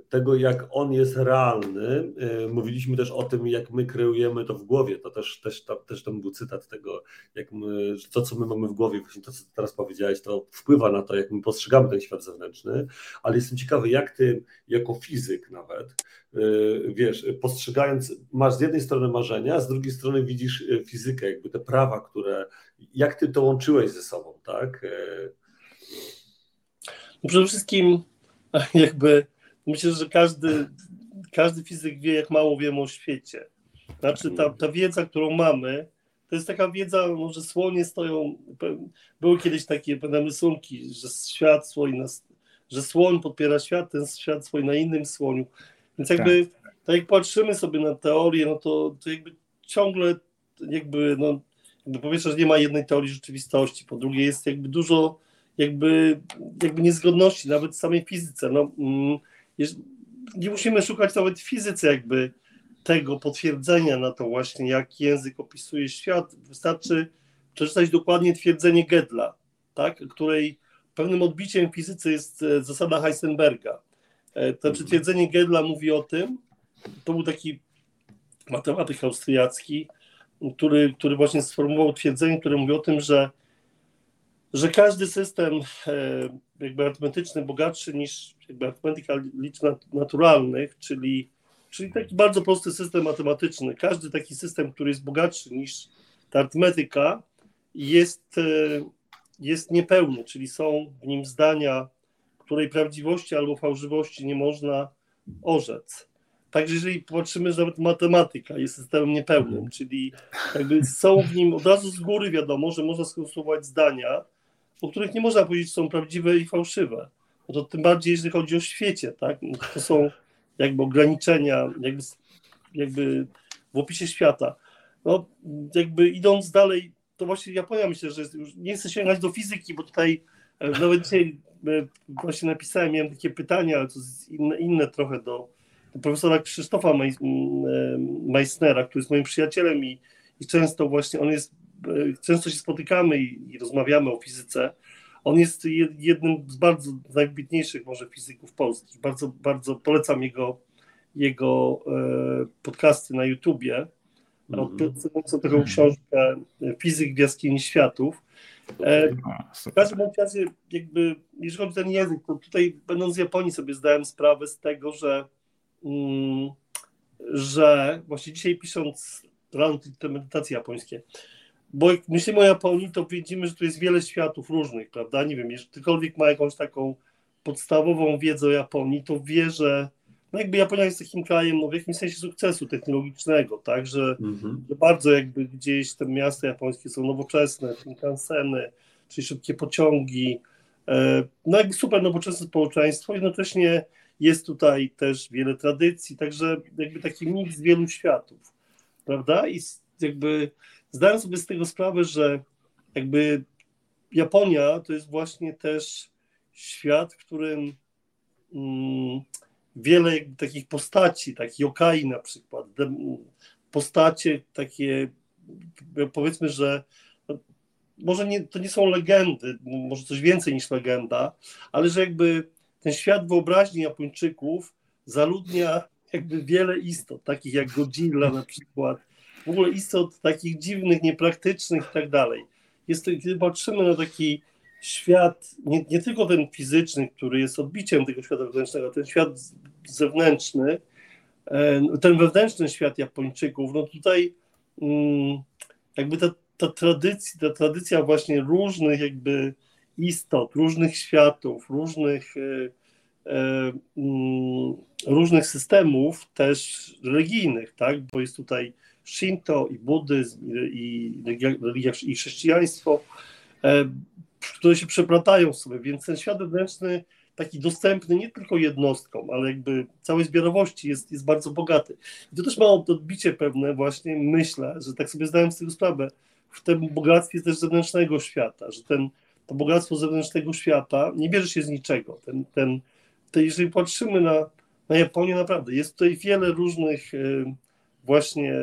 tego, jak on jest realny. Mówiliśmy też o tym, jak my kreujemy to w głowie. To też, też, tam, też tam był cytat tego, jak my, to, co my mamy w głowie, właśnie to, co teraz powiedziałeś, to wpływa na to, jak my postrzegamy ten świat zewnętrzny. Ale jestem ciekawy, jak ty, jako fizyk nawet, wiesz, postrzegając, masz z jednej strony marzenia, z drugiej strony widzisz fizykę, jakby te prawa, które, jak ty to łączyłeś ze sobą, tak? No przede wszystkim <laughs> jakby myślę, że każdy, każdy fizyk wie, jak mało wiemy o świecie. Znaczy ta, ta wiedza, którą mamy, to jest taka wiedza, no, że słonie stoją, były kiedyś takie pewne rysunki, że świat słoń, na, że słoń podpiera świat, ten świat stoi na innym słoniu. Więc jakby, tak. tak jak patrzymy sobie na teorię, no to, to jakby ciągle jakby, no, jakby po pierwsze, że nie ma jednej teorii rzeczywistości, po drugie jest jakby dużo jakby, jakby niezgodności, nawet w samej fizyce. No, mm, nie musimy szukać nawet w fizyce jakby tego potwierdzenia na to właśnie, jak język opisuje świat. Wystarczy przeczytać dokładnie twierdzenie Gedla, tak, której pewnym odbiciem w fizyce jest e, zasada Heisenberga. E, to znaczy twierdzenie Gedla mówi o tym, to był taki matematyk austriacki, który, który właśnie sformułował twierdzenie, które mówi o tym, że że każdy system e, jakby arytmetyczny bogatszy niż jakby arytmetyka liczb naturalnych, czyli, czyli taki bardzo prosty system matematyczny, każdy taki system, który jest bogatszy niż ta arytmetyka jest, e, jest niepełny, czyli są w nim zdania, której prawdziwości albo fałszywości nie można orzec. Także jeżeli patrzymy, że nawet matematyka jest systemem niepełnym, czyli jakby są w nim od razu z góry wiadomo, że można skonstruować zdania, o których nie można powiedzieć, że są prawdziwe i fałszywe. No to tym bardziej, jeżeli chodzi o świecie, tak? No to są jakby ograniczenia, jakby, jakby w opisie świata. No, jakby idąc dalej, to właśnie Japonia myślę, że jest, już nie chcę sięgać do fizyki, bo tutaj e, nawet dzisiaj e, właśnie napisałem, miałem takie pytania, ale to jest inne, inne trochę do, do profesora Krzysztofa Maj, Meissnera, który jest moim przyjacielem i, i często właśnie on jest, często się spotykamy i, i rozmawiamy o fizyce. On jest jednym z bardzo najwybitniejszych może fizyków polskich. Bardzo, bardzo polecam jego, jego podcasty na YouTubie odpisującą taką mhm. książkę Fizyk w jaskini światów. E, w każdym razie, jakby, jeżeli chodzi o ten język, to tutaj będąc w Japonii sobie zdałem sprawę z tego, że, mm, że właśnie dzisiaj pisząc rano te medytacje japońskie, bo jak myślimy o Japonii, to widzimy, że tu jest wiele światów różnych, prawda? Nie wiem, jeżeli ktokolwiek ma jakąś taką podstawową wiedzę o Japonii, to wie, że no jakby Japonia jest takim krajem no w jakimś sensie sukcesu technologicznego, tak, że, mhm. że bardzo jakby gdzieś te miasta japońskie są nowoczesne, Shinkanseny, czyli szybkie pociągi, e, no jakby super nowoczesne społeczeństwo, jednocześnie jest tutaj też wiele tradycji, także jakby taki miks wielu światów, prawda, i jakby zdałem sobie z tego sprawę, że jakby Japonia to jest właśnie też świat, w którym mm, wiele takich postaci, takich yokai na przykład, postacie takie, powiedzmy, że no, może nie, to nie są legendy, może coś więcej niż legenda, ale że jakby ten świat wyobraźni Japończyków zaludnia jakby wiele istot, takich jak Godzilla na przykład, w ogóle istot takich dziwnych, niepraktycznych i tak dalej. Jest to, kiedy patrzymy na taki świat, nie, nie tylko ten fizyczny, który jest odbiciem tego świata wewnętrznego, ten świat zewnętrzny, e, ten wewnętrzny świat Japończyków, no tutaj mm, jakby ta, ta tradycja, ta tradycja właśnie różnych jakby istot, różnych światów, różnych e, e, mm, różnych systemów też religijnych, tak, bo jest tutaj Shinto i buddyzm i, religia, i chrześcijaństwo, które się przeplatają sobie, więc ten świat wewnętrzny, taki dostępny nie tylko jednostkom, ale jakby całej zbiorowości jest, jest bardzo bogaty. I to też ma odbicie pewne właśnie, myślę, że tak sobie zdałem z tego sprawę, w tym bogactwie też zewnętrznego świata, że ten, to bogactwo zewnętrznego świata nie bierze się z niczego. Ten, ten, ten, jeżeli patrzymy na, na Japonię, naprawdę jest tutaj wiele różnych y, właśnie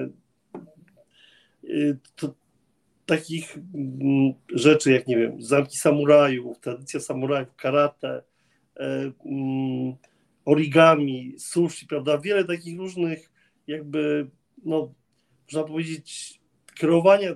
to, takich mm, rzeczy, jak nie wiem, zamki samurajów, tradycja samurajów, karate, e, mm, origami, sushi, prawda? Wiele takich różnych, jakby, no, można powiedzieć, kreowania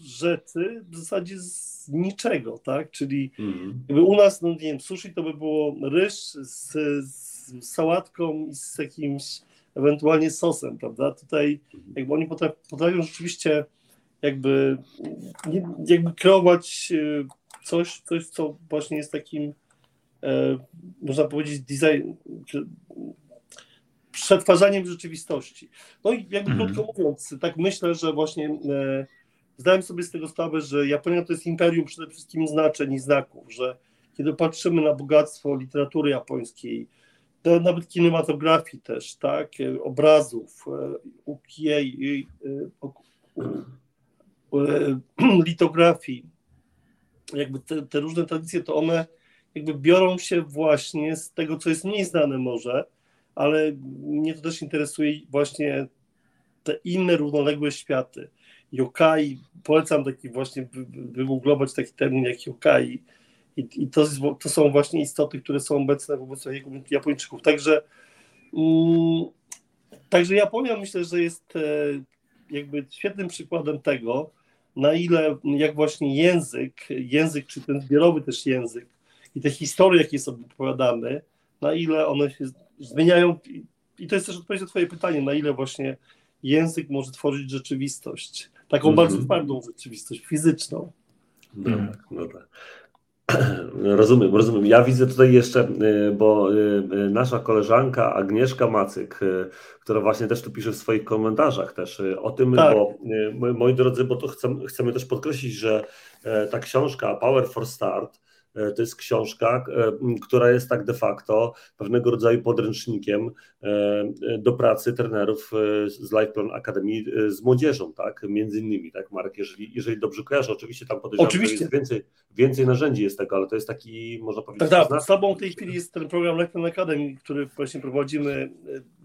rzeczy w zasadzie z niczego, tak? Czyli mm. u nas, no nie wiem, sushi to by było ryż z, z sałatką i z jakimś ewentualnie sosem, prawda? Tutaj jakby oni potrafią, potrafią rzeczywiście jakby, jakby kreować e, coś, coś, co właśnie jest takim, e, można powiedzieć, design, przetwarzaniem rzeczywistości. No i jakby mm. krótko mówiąc, tak myślę, że właśnie e, zdałem sobie z tego sprawę, że Japonia to jest imperium przede wszystkim znaczeń i znaków, że kiedy patrzymy na bogactwo literatury japońskiej, nawet kinematografii też, tak, obrazów, ukiei, E, <clears throat> litografii, jakby te, te, różne tradycje, to one jakby biorą się właśnie z tego, co jest mniej znane może, ale mnie to też interesuje właśnie te inne równoległe światy. Yokai, polecam taki właśnie wygooglować taki termin jak yokai i, i to, to, są właśnie istoty, które są obecne wobec Japończyków. Także, mm, także Japonia myślę, że jest e, jakby świetnym przykładem tego, na ile, jak właśnie język, język czy ten zbiorowy też język i te historie, jakie sobie opowiadamy, na ile one się zmieniają, i to jest też odpowiedź na twoje pytanie, na ile właśnie język może tworzyć rzeczywistość, taką mm -hmm. bardzo twardą rzeczywistość, fizyczną. No, tak, no tak. <clears throat> Rozumiem, rozumiem. Ja widzę tutaj jeszcze, y, bo y, y, nasza koleżanka Agnieszka Macyk, która właśnie też tu pisze w swoich komentarzach też o tym, tak. bo moi drodzy, bo to chcemy, chcemy też podkreślić, że ta książka Power for Start to jest książka, e, która jest tak de facto pewnego rodzaju podręcznikiem e, do pracy trenerów z Life Plan Academy z młodzieżą, tak? Między innymi, tak, Marek, jeżeli, jeżeli dobrze kojarzę, oczywiście tam podejrzewam, oczywiście. że więcej, więcej narzędzi jest tego, ale to jest taki, można powiedzieć... Tak, tak, podstawą w tej chwili jest ten program Life Plan Academy, który właśnie prowadzimy.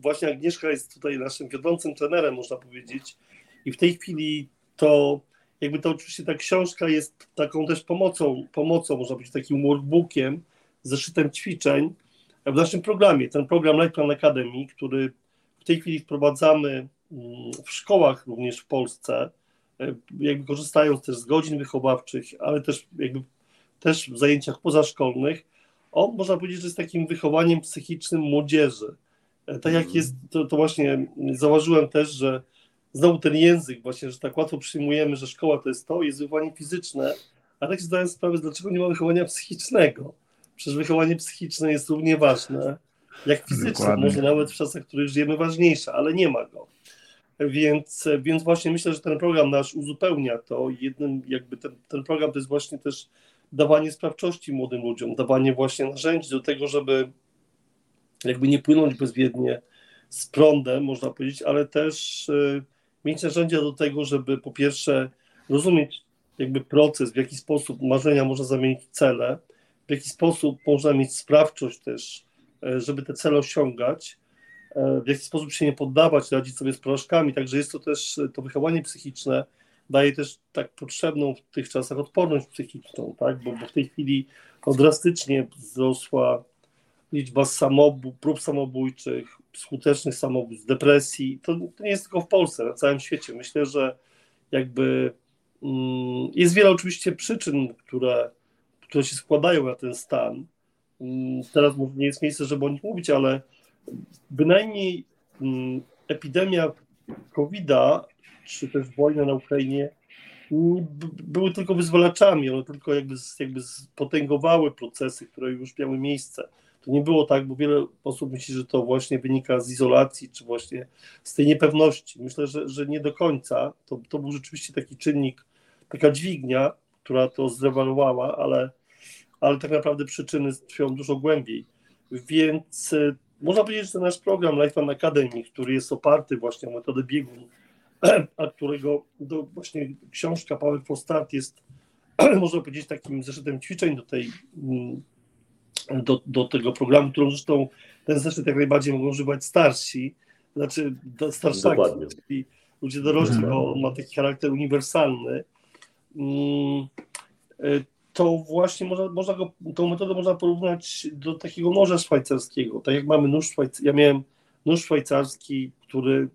Właśnie Agnieszka jest tutaj naszym wiodącym trenerem, można powiedzieć, i w tej chwili to jakby to oczywiście ta książka jest taką też pomocą, pomocą można powiedzieć, takim workbookiem, zeszytem ćwiczeń w naszym programie. Ten program Life Plan Academy, który w tej chwili wprowadzamy mm, w szkołach również w Polsce, e, jakby korzystając też z godzin wychowawczych, ale też jakby też w zajęciach pozaszkolnych, on można powiedzieć, że jest takim wychowaniem psychicznym młodzieży. E, tak jak jest, to, to właśnie zauważyłem też, że znowu ten język właśnie, że tak łatwo przyjmujemy, że szkoła to jest to, jest wychowanie fizyczne, a tak się zdaję sprawę, dlaczego nie ma wychowania psychicznego. Przecież wychowanie psychiczne jest równie ważne, jak fizyczne, Dokładnie. może nawet w czasach, w których żyjemy ważniejsze, ale nie ma go. Więc, więc właśnie myślę, że ten program nasz uzupełnia to. Jednym jakby ten, ten program to jest właśnie też dawanie sprawczości młodym ludziom, dawanie właśnie narzędzi do tego, żeby jakby nie płynąć bezwiednie z prądem, można powiedzieć, ale też y, mieć narzędzia do tego, żeby po pierwsze rozumieć jakby proces, w jaki sposób marzenia można zamienić w cele, w jaki sposób można mieć sprawczość też, e, żeby te cele osiągać, e, w jaki sposób się nie poddawać, radzić sobie z porażkami. Także jest to też to wychowanie psychiczne, daje też tak potrzebną w tych czasach odporność psychiczną, tak? bo, bo w tej chwili no, drastycznie wzrosła liczba samobój, prób samobójczych, skutecznych samobójstw, depresji. To, nie jest tylko w Polsce, na całym świecie. Myślę, że jakby mm, jest wiele oczywiście przyczyn, które, które się składają na ten stan. Mm, teraz może nie jest miejsce, żeby o nich mówić, ale bynajmniej mm, epidemia COVID-a, czy też wojna na Ukrainie były tylko wyzwalaczami, one tylko jakby, jakby potęgowały procesy, które już miały miejsce. To nie było tak, bo wiele osób myśli, że to właśnie wynika z izolacji, czy właśnie z tej niepewności. Myślę, że, że nie do końca. To, to był rzeczywiście taki czynnik, taka dźwignia, która to zrewaluowała, ale, ale tak naprawdę przyczyny tkwią dużo głębiej. Więc y, można powiedzieć, że nasz program Life on Academy, który jest oparty właśnie o metodę biegun, <clears throat> a którego do, właśnie książka Power for Start jest, <clears throat> można powiedzieć, takim zeszytem ćwiczeń do tej mm, do, do tego programu, którą zresztą ten zeszyt jak najbardziej mogą używać starsi, znaczy starszaki, czyli ludzie dorośli, bo on ma taki charakter uniwersalny. Mm, y, to właśnie można, można go, tą metodę można porównać do takiego noża szwajcarskiego. Tak jak mamy nóż szwajcarski, ja miałem nóż szwajcarski, który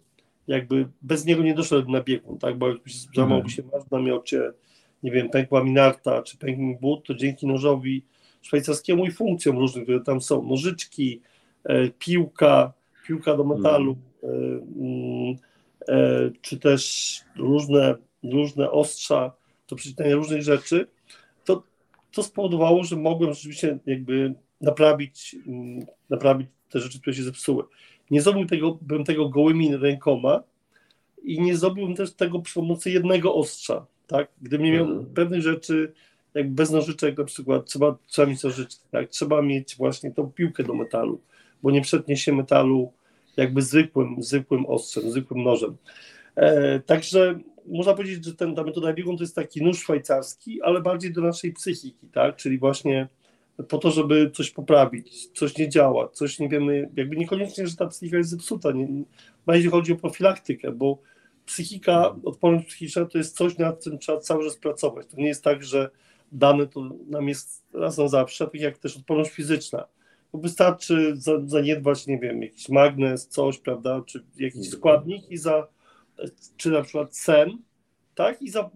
jakby bez niego nie doszedł na biegun, tak, bo jakby złamałby mhm. się masz na miocie, nie wiem, pękła mi narta, czy pękł mi but, to dzięki nożowi szwajcarskiemu i funkcjom różnych, które tam są. Nożyczki, e, piłka, piłka do metalu, mm. mm, e, czy też różne, różne ostrza do przeczytania różnych rzeczy, to, to spowodowało, że mogłem rzeczywiście jakby naprawić, mm, naprawić te rzeczy, które się zepsuły. Nie zrobiłbym tego, bym tego gołymi rękoma i nie zrobiłbym też tego przy pomocy jednego ostrza. Tak? Gdybym nie miał pewnych rzeczy jak bez nożyczek na przykład trzeba, trzeba mieć nożyczki, tak? trzeba mieć właśnie tą piłkę do metalu, bo nie przetnie się metalu jakby zwykłym, zwykłym ostrzem, zwykłym nożem. E, także można powiedzieć, że ten, ta metoda biegun to jest taki nóż szwajcarski, ale bardziej do naszej psychiki, tak? czyli właśnie po to, żeby coś poprawić, coś nie działa, coś nie wiemy, jakby niekoniecznie, że ta psychika jest zepsuta, nie, bardziej chodzi o profilaktykę, bo psychika, odporność psychiczna to jest coś, nad czym trzeba cały czas pracować. To nie jest tak, że dane to nam jest raz na zawsze, tak jak też odporność fizyczna. Bo wystarczy zaniedbać, nie wiem, jakiś magnes, coś, prawda, czy jakiś składnik i za, czy na przykład sen, tak, i za,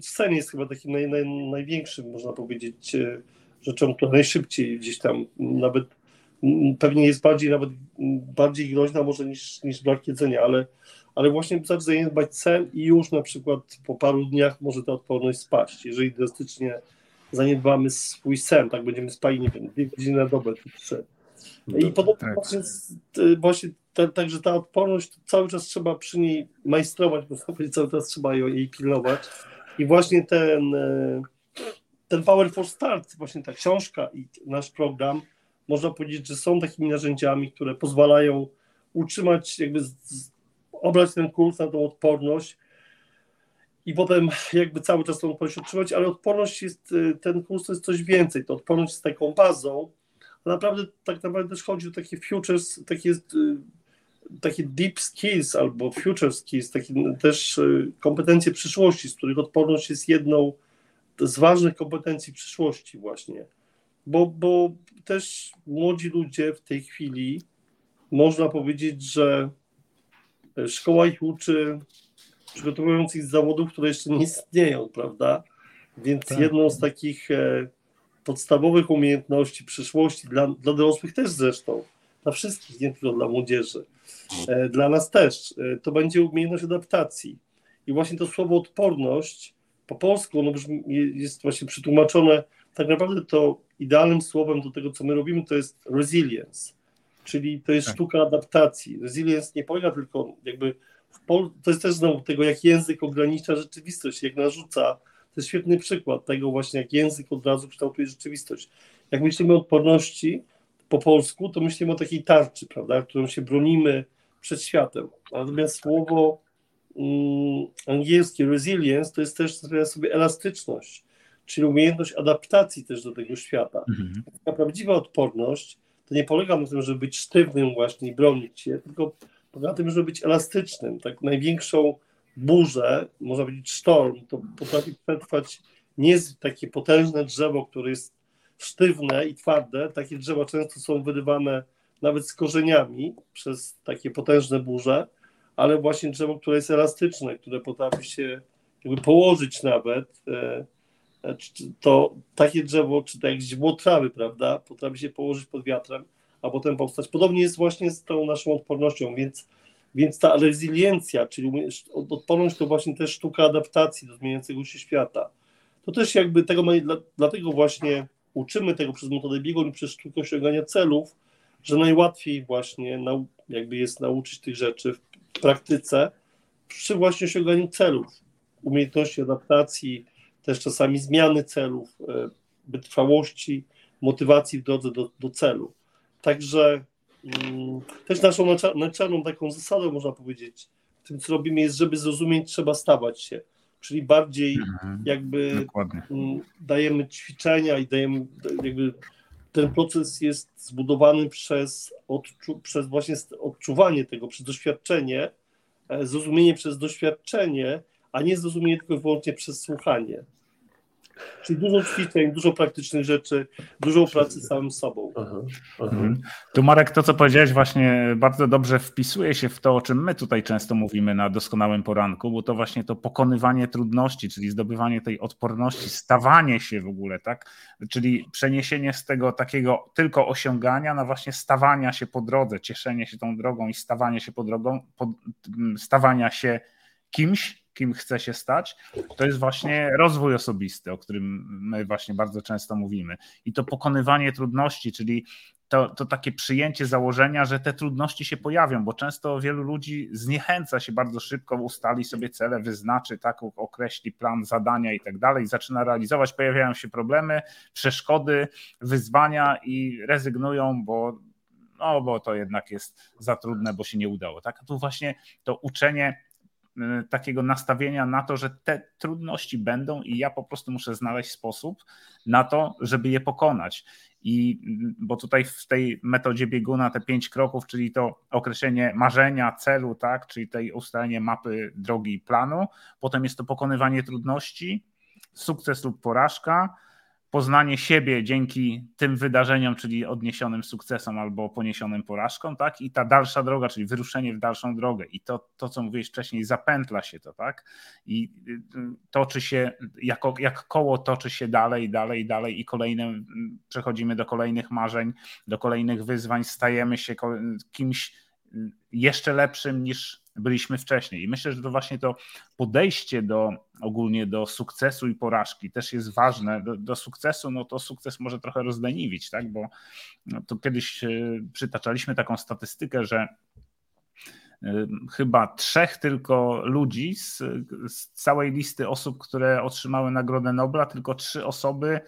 sen jest chyba takim naj, naj, największym, można powiedzieć, e, rzeczą, która najszybciej gdzieś tam nawet pewnie jest bardziej nawet bardziej groźna może niż, niż brak jedzenia, ale, ale właśnie wystarczy zaniedbać sen i już na przykład po paru dniach może ta odporność spaść, jeżeli drastycznie zaniedbamy swój sen, tak będziemy spali, nie wiem, dwie godziny na dobę, czy trzy. I podobnie tak. właśnie, właśnie także ta odporność, cały czas trzeba przy niej majstrować, można powiedzieć, cały czas trzeba jej pilnować. I właśnie ten, e, ten Power for Start, właśnie ta książka i nasz program, można powiedzieć, że są takimi narzędziami, które pozwalają utrzymać, jakby z, z, obrać ten kurs na tą odporność i potem jakby cały czas tą odporność utrzymać, ale odporność jest, y, ten kurs to jest coś więcej, to odporność jest taką bazą, a naprawdę tak naprawdę też chodzi o takie futures, takie, y, takie deep skills albo future skills, takie też y, kompetencje przyszłości, z których odporność jest jedną z ważnych kompetencji przyszłości właśnie, bo, bo też młodzi ludzie w tej chwili można powiedzieć, że szkoła ich uczy przygotowując ich z zawodów, które jeszcze nie istnieją, prawda? Więc tak. jedną z takich e, podstawowych umiejętności przyszłości, dla, dla dorosłych też zresztą, dla wszystkich, nie tylko dla młodzieży, e, dla nas też, e, to będzie umiejętność adaptacji. I właśnie to słowo odporność po polsku ono brzmi, jest właśnie przetłumaczone, tak naprawdę to idealnym słowem do tego, co my robimy, to jest resilience, czyli to jest tak. sztuka adaptacji. Resilience nie polega tylko jakby to jest też znowu tego, jak język ogranicza rzeczywistość, jak narzuca. To jest świetny przykład tego właśnie, jak język od razu kształtuje rzeczywistość. Jak myślimy o odporności po polsku, to myślimy o takiej tarczy, prawda, którą się bronimy przed światem. Natomiast słowo mm, angielskie resilience to jest też sobie elastyczność, czyli umiejętność adaptacji też do tego świata. Mhm. Taka prawdziwa odporność to nie polega na tym, żeby być sztywnym właśnie i bronić się, tylko na tym, żeby być elastycznym. Tak największą burzę, można powiedzieć sztorm, to potrafi przetrwać nie takie potężne drzewo, które jest sztywne i twarde. Takie drzewa często są wyrywane nawet z korzeniami przez takie potężne burze, ale właśnie drzewo, które jest elastyczne, które potrafi się jakby położyć nawet, e, e, to takie drzewo, czy tak jak trawy, prawda, potrafi się położyć pod wiatrem, a potem powstać. Podobnie jest właśnie z tą naszą odpornością, więc, więc ta rezyliencja, czyli odporność to właśnie też sztuka adaptacji do zmieniającego się świata. To też jakby tego, dlatego właśnie uczymy tego przez metodę biegun przez sztukę osiągania celów, że najłatwiej właśnie jakby jest nauczyć tych rzeczy w praktyce przy właśnie osiąganiu celów, umiejętności adaptacji, też czasami zmiany celów, e, wytrwałości, motywacji w drodze do, do celu. Także um, też naszą naczelną taką zasadą, można powiedzieć, tym, co robimy, jest, żeby zrozumieć, trzeba stawać się. Czyli bardziej mhm, jakby um, dajemy ćwiczenia i dajemy jakby ten proces jest zbudowany przez, odczu, przez właśnie odczuwanie tego, przez doświadczenie, e, zrozumienie przez doświadczenie, a nie zrozumienie tylko i wyłącznie przez słuchanie. Czyli dużo ćwiczeń, dużo praktycznych rzeczy, dużo pracy z samym sobą. Aha, aha. Mhm. Tu Marek, to co powiedziałeś właśnie bardzo dobrze wpisuje się w to, o czym my tutaj często mówimy na doskonałym poranku, bo to właśnie to pokonywanie trudności, czyli zdobywanie tej odporności, stawanie się w ogóle, tak? Czyli przeniesienie z tego takiego tylko osiągania na właśnie stawania się po drodze, cieszenie się tą drogą i stawanie się po drogą, stawania się kimś, kim chce się stać, to jest właśnie rozwój osobisty, o którym my właśnie bardzo często mówimy. I to pokonywanie trudności, czyli to, to takie przyjęcie założenia, że te trudności się pojawią, bo często wielu ludzi zniechęca się bardzo szybko, ustali sobie cele, wyznaczy, tak, określi plan zadania i tak dalej, zaczyna realizować, pojawiają się problemy, przeszkody, wyzwania i rezygnują, bo no bo to jednak jest za trudne, bo się nie udało. Tak? A tu właśnie to uczenie takiego nastawienia na to, że te trudności będą i ja po prostu muszę znaleźć sposób na to, żeby je pokonać. I y, bo tutaj w tej metodzie bieguna te pięć kroków, czyli to określenie marzenia, celu, tak, czyli tej ustalenie mapy drogi i planu, potem jest to pokonywanie trudności, sukces lub porażka, poznanie siebie dzięki tym wydarzeniom, czyli odniesionym sukcesom albo poniesionym porażkom, tak? I ta dalsza droga, czyli wyruszenie w dalszą drogę. I to, to co mówiłeś wcześniej, zapętla się to, tak? I y, toczy się, jako, jak koło toczy się dalej, dalej, dalej i kolejne, przechodzimy do kolejnych marzeń, do kolejnych wyzwań, stajemy się kimś jeszcze lepszym niż byliśmy wcześniej. I myślę, że to właśnie to podejście do ogólnie do sukcesu i porażki też jest ważne. Do, do sukcesu, no to sukces może trochę rozdeniwić, tak? Bo no, to kiedyś e, przytaczaliśmy taką statystykę, że chyba trzech tylko ludzi z, z całej listy osób, które otrzymały Nagrodę Nobla, tylko trzy osoby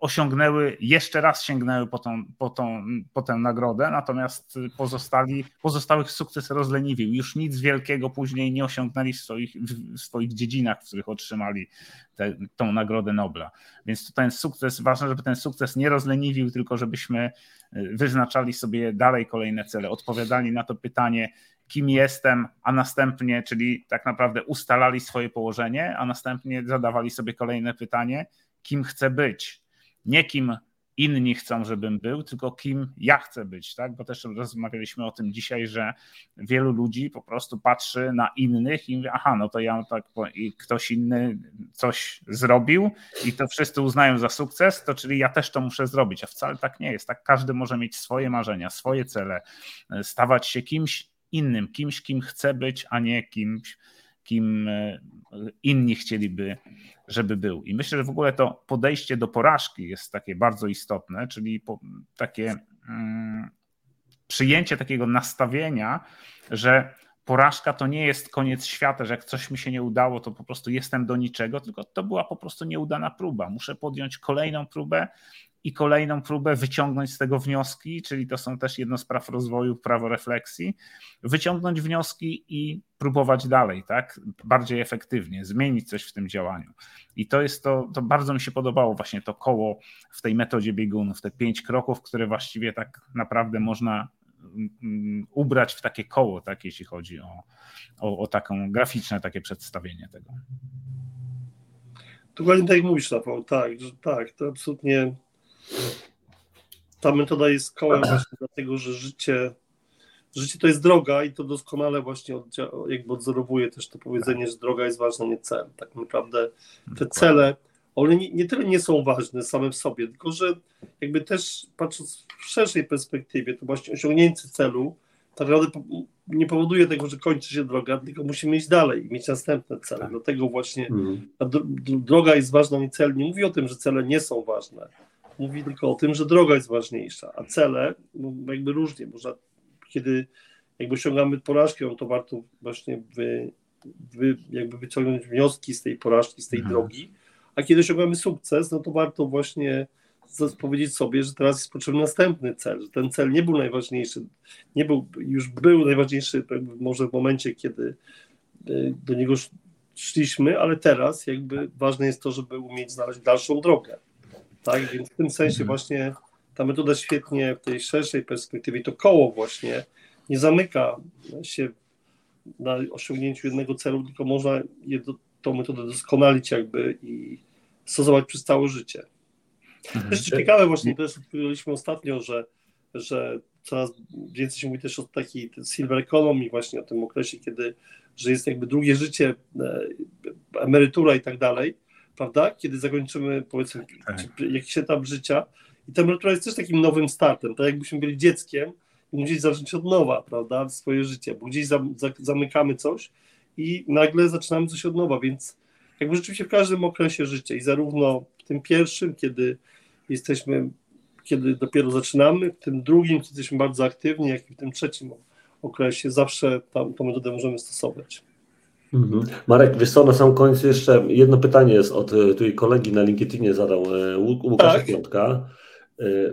osiągnęły, jeszcze raz sięgnęły po, tą, po, tą, po tę nagrodę, natomiast pozostali, pozostałych sukces rozleniwił. Już nic wielkiego później nie osiągnęli w swoich, w swoich dziedzinach, w których otrzymali te, tą nagrodę Nobla. Więc to ten sukces, ważne, żeby ten sukces nie rozleniwił, tylko żebyśmy y, wyznaczali sobie dalej kolejne cele, odpowiadali na to pytanie, kim jestem, a następnie, czyli tak naprawdę ustalali swoje położenie, a następnie zadawali sobie kolejne pytanie, kim chcę być nie kim inni chcą, żebym był, tylko kim ja chcę być, tak? Bo też rozmawialiśmy o tym dzisiaj, że wielu ludzi po prostu patrzy na innych i mówi, aha, no to ja tak, i ktoś inny coś zrobił i to wszyscy uznają za sukces, to czyli ja też to muszę zrobić, a wcale tak nie jest, tak? Każdy może mieć swoje marzenia, swoje cele, stawać się kimś innym, kimś, kim chce być, a nie kimś, kim e, inni chcieliby, żeby był. I myślę, że w ogóle to podejście do porażki jest takie bardzo istotne, czyli takie mm, przyjęcie takiego nastawienia, że porażka to nie jest koniec świata, że jak coś mi się nie udało, to po prostu jestem do niczego, tylko to była po prostu nieudana próba. Muszę podjąć kolejną próbę i kolejną próbę wyciągnąć z tego wnioski, czyli to są też jedno z praw rozwoju, prawo refleksji, wyciągnąć wnioski i próbować dalej, tak? Bardziej efektywnie, zmienić coś w tym działaniu. I to jest to, to bardzo mi się podobało właśnie to koło w tej metodzie biegunów, te pięć kroków, które właściwie tak naprawdę można mm, ubrać w takie koło, tak, jeśli chodzi o, o, o taką graficzne takie przedstawienie tego. Dokładnie tak jak mówisz, Rafał, tak, tak, to absolutnie ta metoda jest kołem właśnie dlatego, że życie, życie to jest droga i to doskonale właśnie jakby odzorowuje też to powiedzenie, że droga jest ważna, nie cel. Tak naprawdę te cele, one nie, nie tyle nie są ważne same w sobie, tylko że jakby też patrząc w szerszej perspektywie, to właśnie osiągnięcie celu tak naprawdę nie powoduje tego, że kończy się droga, tylko musimy iść dalej mieć następne cele. Tak. Dlatego właśnie mhm. droga jest ważna, nie cel. Nie mówi o tym, że cele nie są ważne mówi tylko o tym, że droga jest ważniejsza, a cele no, jakby różnie. Można, kiedy jakby osiągamy porażkę, no to warto właśnie wy, wy, jakby wyciągnąć wnioski z tej porażki, z tej mhm. drogi, a kiedy osiągamy sukces, no to warto właśnie powiedzieć sobie, że teraz jest potrzebny następny cel, że ten cel nie był najważniejszy, nie był, już był najważniejszy może w momencie, kiedy e, do niego szliśmy, ale teraz jakby ważne jest to, żeby umieć znaleźć dalszą drogę. Tak, więc w tym sensie mhm. właśnie ta metoda świetnie w tej szerszej perspektywie, to koło właśnie nie zamyka się na osiągnięciu jednego celu, tylko można je tą metodę doskonalić jakby i stosować przez całe życie. Mhm. Jeszcze ciekawe właśnie, też odpowiedzieliśmy ostatnio, że, że coraz więcej się mówi też o takiej silver economy właśnie o tym okresie, kiedy, że jest jakby drugie życie, e, emerytura i tak dalej prawda? Kiedy zakończymy, powiedzmy, tak. jakiś etap życia. I ta emerytura jest też takim nowym startem, tak jakbyśmy byli dzieckiem i musieli zacząć od nowa, prawda, swoje życie, bo gdzieś za, za, zamykamy coś i nagle zaczynamy coś od nowa, więc jakby rzeczywiście w każdym okresie życia i zarówno w tym pierwszym, kiedy jesteśmy, kiedy dopiero zaczynamy, w tym drugim, kiedy jesteśmy bardzo aktywni, jak i w tym trzecim okresie, zawsze tą, tą metodę możemy stosować. Mhm. Marek, wiesz co, na sam końcu jeszcze jedno pytanie jest od e, tutaj kolegi na LinkedInie zadał e, Łukasz tak. Piątka. E,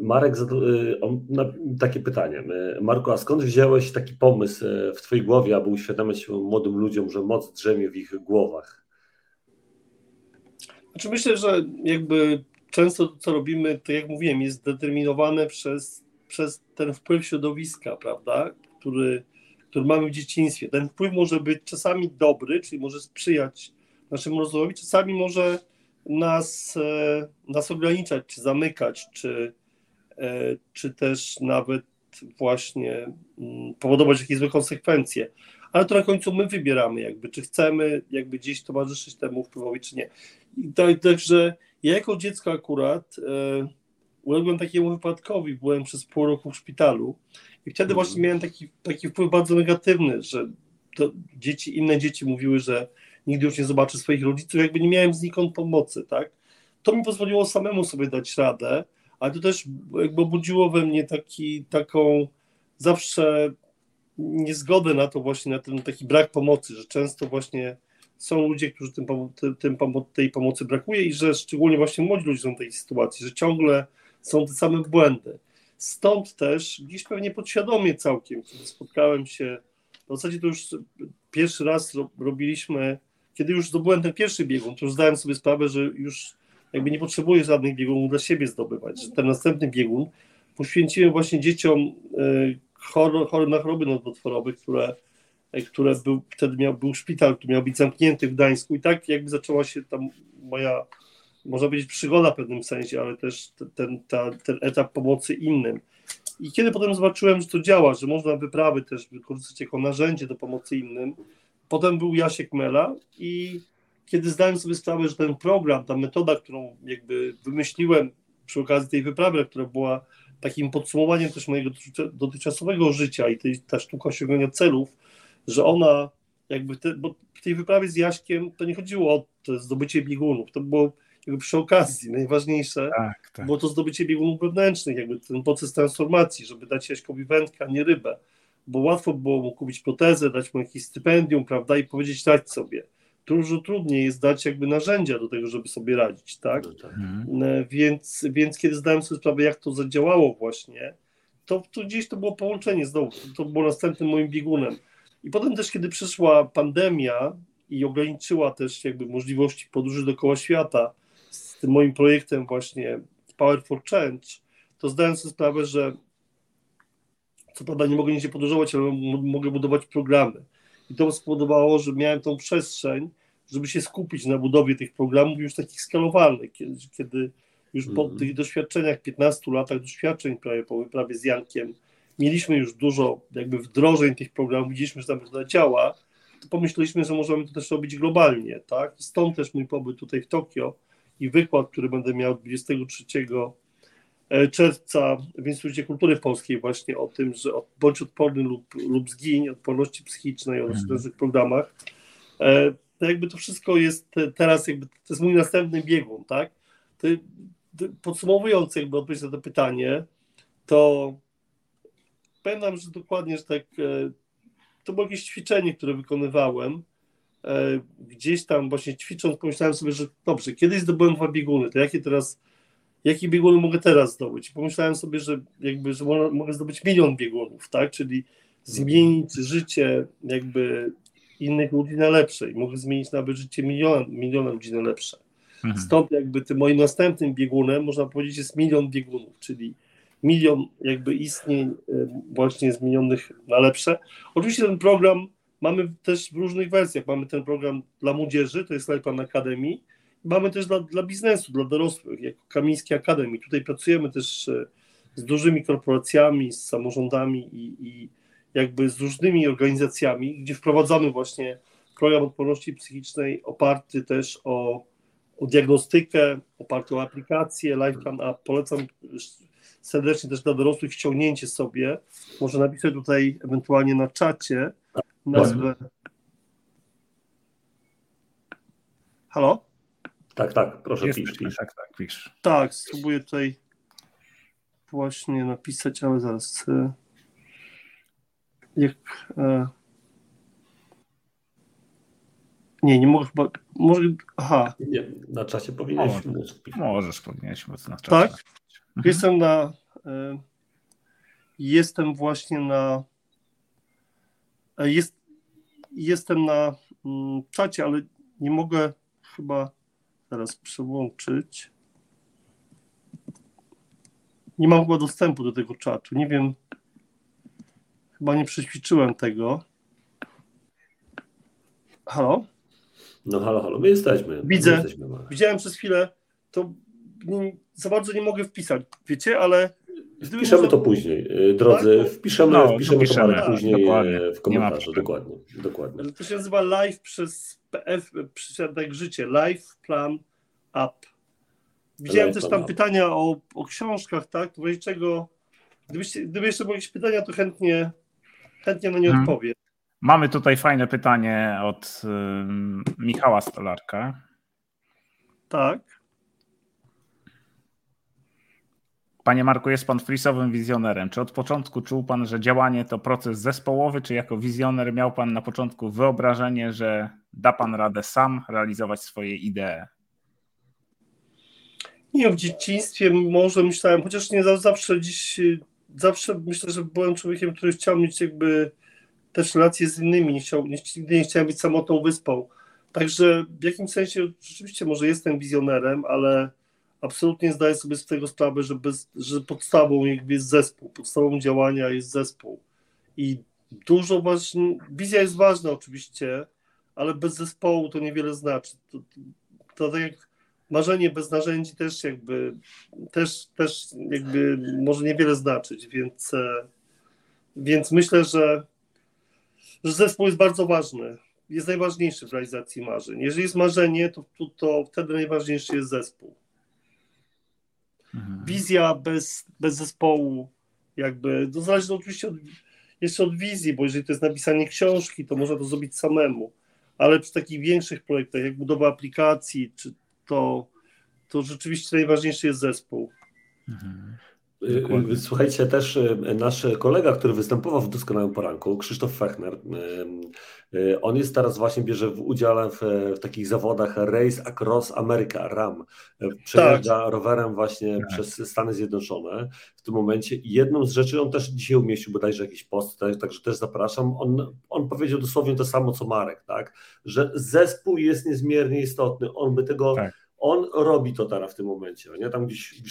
Marek zadał on, takie pytanie. Marko, a skąd wziąłeś taki pomysł w Twojej głowie, aby uświadamiać młodym ludziom, że moc drzemie w ich głowach? Znaczy myślę, że jakby często to, co robimy, to jak mówiłem, jest determinowane przez, przez ten wpływ środowiska, prawda, który który mamy w dzieciństwie. Ten wpływ może być czasami dobry, czyli może sprzyjać naszemu rozwojowi, czasami może nas, e, nas ograniczać, czy zamykać, czy, e, czy też nawet właśnie mm, powodować jakieś złe konsekwencje. Ale to na końcu my wybieramy, jakby, czy chcemy jakby gdzieś towarzyszyć temu wpływowi, czy nie. I tak, także ja jako dziecko akurat e, uległem takiemu wypadkowi, byłem przez pół roku w szpitalu i wtedy właśnie mhm. miałem taki, taki wpływ bardzo negatywny, że dzieci, inne dzieci mówiły, że nigdy już nie zobaczę swoich rodziców, jakby nie miałem znikąd pomocy, tak? To mi pozwoliło samemu sobie dać radę, ale to też jakby budziło we mnie taki, taką zawsze niezgodę na to właśnie, na ten taki brak pomocy, że często właśnie są ludzie, którzy tym, tym, tej pomocy brakuje i że szczególnie właśnie młodzi ludzie są w tej sytuacji, że ciągle są te same błędy. Stąd też gdzieś pewnie podświadomie całkiem, kiedy spotkałem się, w zasadzie to już pierwszy raz robiliśmy, kiedy już zdobyłem ten pierwszy biegun, to już zdałem sobie sprawę, że już jakby nie potrzebuję żadnych biegunów dla siebie zdobywać. Ten następny biegun poświęciłem właśnie dzieciom e, chorym na choroby nowotworowe, które, e, które był, wtedy miał, był szpital, który miał być zamknięty w Gdańsku i tak jakby zaczęła się tam moja, można powiedzieć, przygoda w pewnym sensie, ale też ten, ta, ten etap pomocy innym. I kiedy potem zobaczyłem, że to działa, że można wyprawy też wykorzystać jako narzędzie do pomocy innym, potem był Jasiek Mela i kiedy zdałem sobie sprawę, że ten program, ta metoda, którą jakby wymyśliłem przy okazji tej wyprawy, która była takim podsumowaniem też mojego dotychczasowego życia i tej, ta sztuka osiągania celów, że ona jakby, te, bo w tej wyprawie z Jaśkiem to nie chodziło o zdobycie biegunów, to było jakby przy okazji najważniejsze, tak, tak. było to zdobycie biegunów wewnętrznych, jakby ten proces transformacji, żeby dać Jaśkowi wędkę, a nie rybę, bo łatwo było mu kupić protezę, dać mu jakieś stypendium, prawda, i powiedzieć dać sobie dużo trudniej jest dać jakby narzędzia do tego, żeby sobie radzić, tak? No tak. Mhm. E, więc, więc kiedy zdałem sobie sprawę, jak to zadziałało właśnie, to, to gdzieś to było połączenie znowu, to było następnym moim biegunem. I potem też, kiedy przyszła pandemia i ograniczyła też jakby możliwości podróży dookoła świata tym moim projektem właśnie Power for Change, to zdałem sobie sprawę, że co prawda nie mogę nigdzie podróżować, ale mogę budować programy. I to spowodowało, że miałem tą przestrzeń, żeby się skupić na budowie tych programów już takich skalowalnych, kiedy, kiedy już po mm. tych doświadczeniach, 15 latach doświadczeń prawie po wyprawie z Jankiem, mieliśmy już dużo jakby wdrożeń tych programów, widzieliśmy, że tam to działa, to pomyśleliśmy, że możemy to też robić globalnie, tak? Stąd też mój pobyt tutaj w Tokio i wykład, który będę miał 23 e, czerwca w Instytucie Kultury Polskiej właśnie o tym, że bądź odporny lub, lub zgiń, odporności psychicznej oraz mm. w programach. E, to jakby to wszystko jest teraz, jakby to jest mój następny biegun, tak? To, to podsumowując jakby odpowiedź na to pytanie, to pamiętam, że dokładnie, że tak, e, to było jakieś ćwiczenie, które wykonywałem, gdzieś tam właśnie ćwicząc pomyślałem sobie, że dobrze, kiedyś zdobyłem dwa bieguny, to jakie teraz, jakie bieguny mogę teraz zdobyć? Pomyślałem sobie, że jakby, że mogę zdobyć milion biegunów, tak? Czyli zmienić życie jakby innych ludzi na lepsze i mogę zmienić nawet życie miliona, miliona ludzi na lepsze. Mhm. Stąd jakby tym moim następnym biegunem, można powiedzieć, jest milion biegunów, czyli milion jakby istnień właśnie zmienionych na lepsze. Oczywiście ten program mamy też w różnych wersjach. Mamy ten program dla młodzieży, to jest Lifeplan Academy. Mamy też dla, dla biznesu, dla dorosłych, jako Kamiński Academy. Tutaj pracujemy też e, z dużymi korporacjami, z samorządami i, i jakby z różnymi organizacjami, gdzie wprowadzamy właśnie program odporności psychicznej oparty też o, o diagnostykę, oparty o aplikację LifePlan App. Polecam serdecznie też dla dorosłych ściągnięcie sobie. Może napisać tutaj ewentualnie na czacie nazwę. Halo? Tak, tak, proszę Jest, pisz, pisz. Tak, tak, pisz. Tak, spróbuję tutaj właśnie napisać, ale zaraz. E, jak. E... Nie, nie mogę chyba. Może. Aha. Nie, na czasie powinieneś. Możesz, możesz powinieneś móc na czasie. Tak? Mhm. <laughs> Jestem na. E... Jestem właśnie na. Jest, jestem na mm, czacie, ale nie mogę chyba teraz przełączyć. Nie mam chyba dostępu do tego czatu. Nie wiem. Chyba nie przećwiczyłem tego. Halo? No halo, halo, my jesteśmy. Widzę. My jesteśmy. Widziałem przez chwilę, to nie, za bardzo nie mogę wpisać, wiecie, ale... Wpiszemy to później, y, drodzy. Tak? Wpiszemy, no, wpiszemy to tak, później y, dokładnie. w komentarzu. Dokładnie, dokładnie. To się nazywa live przez PF, tak życie, live plan up. Widziałem live też tam up. pytania o, o książkach, tak? W razie czego Gdybyście, gdyby jeszcze były jakieś pytania, to chętnie, chętnie na nie hmm. odpowiem. Mamy tutaj fajne pytanie od y, Michała Stolarka. Tak. Panie Marku, jest Pan frisowym wizjonerem. Czy od początku czuł Pan, że działanie to proces zespołowy, czy jako wizjoner miał Pan na początku wyobrażenie, że da Pan radę sam realizować swoje idee? Nie, w dzieciństwie może myślałem, chociaż nie zawsze dziś, zawsze myślę, że byłem człowiekiem, który chciał mieć jakby też relacje z innymi, nie chciał, nigdy nie chciałem być samotną wyspą. Także w jakimś sensie rzeczywiście może jestem wizjonerem, ale absolutnie zdaję sobie z tego sprawę, że, bez, że podstawą jakby jest zespół, podstawą działania jest zespół. I dużo ważne, wizja jest ważna oczywiście, ale bez zespołu to niewiele znaczy. To, to, tak jak marzenie bez narzędzi też jakby też, też jakby może niewiele znaczyć, więc, e, więc myślę, że, że zespół jest bardzo ważny. Jest najważniejszy w realizacji marzeń. Jeżeli jest marzenie, to, to, to wtedy najważniejszy jest zespół. Mhm. Wizja bez, bez zespołu, jakby, to zależy oczywiście od, jeszcze od wizji, bo jeżeli to jest napisanie książki, to można to zrobić samemu, ale przy takich większych projektach, jak budowa aplikacji, czy to, to rzeczywiście najważniejszy jest zespół. Mhm. Dokładnie. Słuchajcie, też e, nasz kolega, który występował w doskonałym poranku, Krzysztof Fechner, on jest teraz właśnie, bierze w udziale w, w takich zawodach Race Across America, RAM. Przejeżdża tak. rowerem właśnie tak. przez Stany Zjednoczone w tym momencie. Jedną z rzeczy, on też dzisiaj umieścił bodajże jakiś post, także też zapraszam, on, on powiedział dosłownie to samo co Marek, tak, że zespół jest niezmiernie istotny, on by tego... Tak on robi to teraz w tym momencie, nie? Tam gdzieś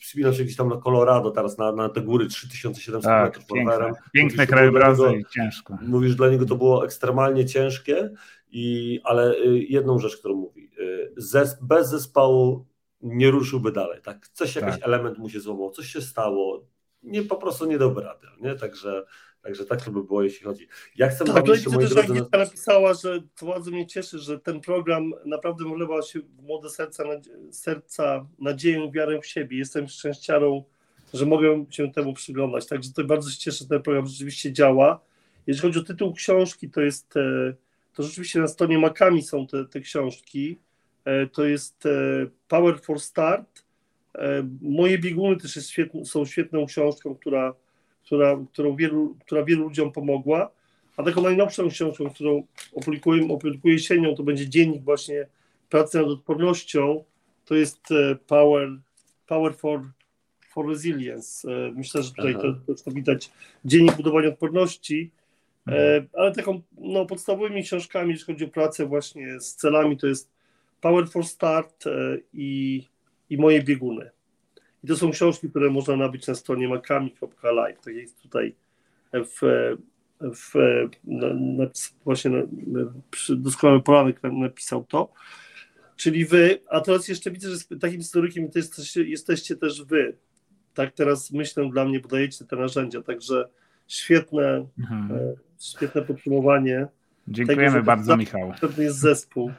wspinał się gdzieś tam na Colorado teraz na, na te góry 3700 tak, metrów piękne, piękne krajobrazy i ciężko. Mówisz, dla niego to było ekstremalnie ciężkie, i, ale y, jedną rzecz, którą mówi, y, zes, bez zespołu nie ruszyłby dalej, tak? Coś, jakiś tak. element mu się złamał, coś się stało, nie, po prostu nie dałby rady, nie? Także Także tak to by było, jeśli chodzi. Ja chcę tak, jeszcze, moi drodzy... Na... napisała, że to bardzo mnie cieszy, że ten program naprawdę wlewa się w młode serca, serca nadzieję, wiarę w siebie. Jestem szczęściarą, że mogę się temu przyglądać. Także to bardzo się cieszę, że ten program rzeczywiście działa. Jeśli chodzi o tytuł książki, to jest e, to rzeczywiście na stronie Makami są te, te książki. E, to jest e, Power for Start. Moje bieguny też jest świetną, są świetną książką, która która, którą wielu, która wielu ludziom pomogła. A taką najnowszą książką, którą opublikuję, opublikuję jesienią, to będzie dziennik właśnie pracy nad odpornością. To jest e, Power, Power for, for Resilience. E, myślę, że tutaj to, to, widać dziennik budowania odporności. E, mhm. Ale taką no, podstawowymi książkami, jeśli chodzi o pracę właśnie z celami, to jest Power for Start i, i moje bieguny. I to są książki, które można nabyć na stronie makami.live. Tak jest tutaj w, w, na, na, właśnie na, przy doskonały poranek napisał to. Czyli wy, a teraz jeszcze widzę, że takim historykiem to jesteście, jesteście też wy. Tak teraz myślę dla mnie, bo dajecie te narzędzia, także świetne, mhm. E, świetne podsumowanie. Dziękujemy tego, bardzo, Michał. Pewnie jest zespół.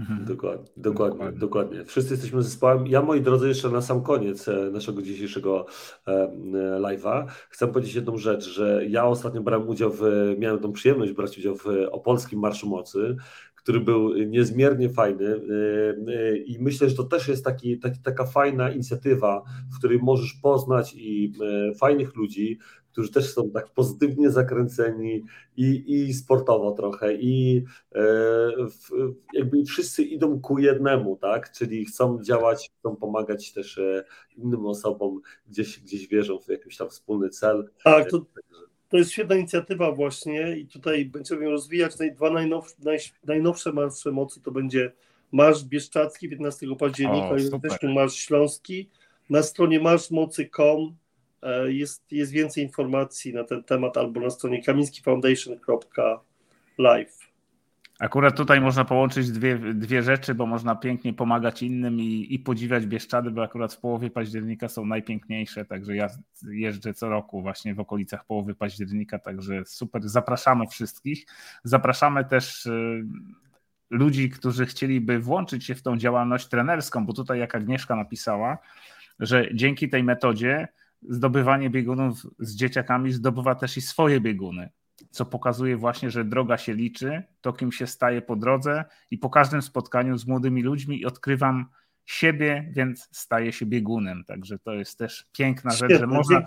Mhm. Dokładnie, dokładnie, dokładnie, dokładnie. Wszyscy jesteśmy zespołem. Ja, moi drodzy, jeszcze na sam koniec e, naszego dzisiejszego e, e, live'a chcę powiedzieć jedną rzecz, że ja ostatnio brałem udział w, miałem tą przyjemność brać udział w Opolskim Marszu Mocy, który był niezmiernie fajny i myślę, że to też jest taki, taki, taka fajna inicjatywa, w której możesz poznać i fajnych ludzi, którzy też są tak pozytywnie zakręceni i, i sportowo trochę, i e, w, jakby wszyscy idą ku jednemu, tak? Czyli chcą działać, chcą pomagać też e, innym osobom, gdzieś, gdzieś wierzą w jakiś tam wspólny cel. Tak, to, to jest świetna inicjatywa właśnie i tutaj będziemy ją rozwijać. Dwa najnowsze, naj, najnowsze marsze mocy to będzie Marsz Bieszczacki 15 października i też Marsz Śląski. Na stronie marszmocy.com jest, jest więcej informacji na ten temat albo na stronie kamińskifoundation.live. Akurat tutaj można połączyć dwie, dwie rzeczy, bo można pięknie pomagać innym i, i podziwiać Bieszczady, bo akurat w połowie października są najpiękniejsze, także ja jeżdżę co roku właśnie w okolicach połowy października, także super, zapraszamy wszystkich. Zapraszamy też y, ludzi, którzy chcieliby włączyć się w tą działalność trenerską, bo tutaj jak Agnieszka napisała, że dzięki tej metodzie zdobywanie biegunów z dzieciakami zdobywa też i swoje bieguny, co pokazuje właśnie, że droga się liczy, to kim się staje po drodze i po każdym spotkaniu z młodymi ludźmi odkrywam siebie, więc staje się biegunem. Także to jest też piękna Świetne, rzecz, że można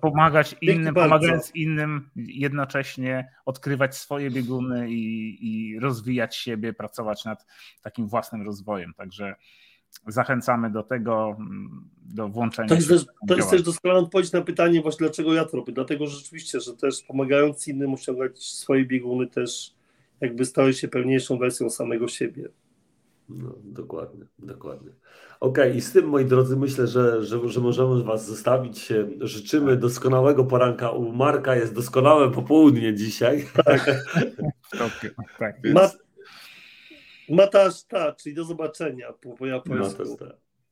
pomagać innym, pomagając innym, jednocześnie odkrywać swoje bieguny i, i rozwijać siebie, pracować nad takim własnym rozwojem. Także zachęcamy do tego, mm, do włączenia To jest, się też, to jest też doskonała odpowiedź na pytanie właśnie dlaczego ja to robię. Dlatego że rzeczywiście, że też pomagając innym osiągać swoje bieguny też jakby stały się pełniejszą wersją samego siebie. No, dokładnie, dokładnie. Okej, i z tym, moi drodzy, myślę, że, że, że możemy Was zostawić. Życzymy doskonałego poranka. U Marka jest doskonałe popołudnie dzisiaj. <laughs> W Tokio, tak. Więc- Ma, Matasz ta, czyli do zobaczenia po, po japońsku.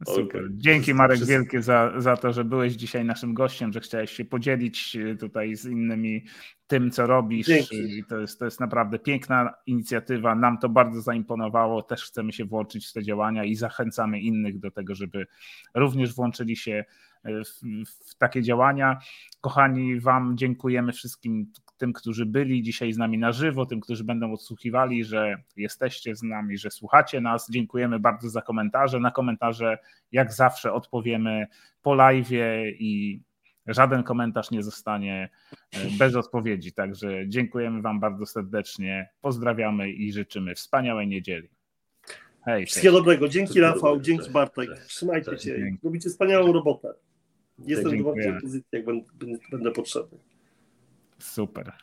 Super. Dzięki Marek wszyscy- wielkie za, za to, że byłeś dzisiaj naszym gościem, że chciałeś się podzielić e, tutaj z innymi tym, co robisz. Dzięki. I to jest, to jest naprawdę piękna inicjatywa. Nam to bardzo zaimponowało. Też chcemy się włączyć w te działania i zachęcamy innych do tego, żeby również włączyli się e, w, w takie działania. Kochani, Wam dziękujemy wszystkim tym, którzy byli dzisiaj z nami na żywo, tym, którzy będą odsłuchiwali, że jesteście z nami, że słuchacie nas. Dziękujemy bardzo za komentarze. Na komentarze, jak zawsze, odpowiemy po live i żaden komentarz nie zostanie e, bez odpowiedzi. Także dziękujemy Wam bardzo serdecznie. Pozdrawiamy i życzymy wspaniałej niedzieli. Hej. Wszystkiego dobrego. Dzięki Rafał, dzięki Bartek. cześć, Trzymajcie cześć. się. Robicie wspaniałą robotę. Jestem do. Waszej pozycji, jak będę, będę potrzebny. Super.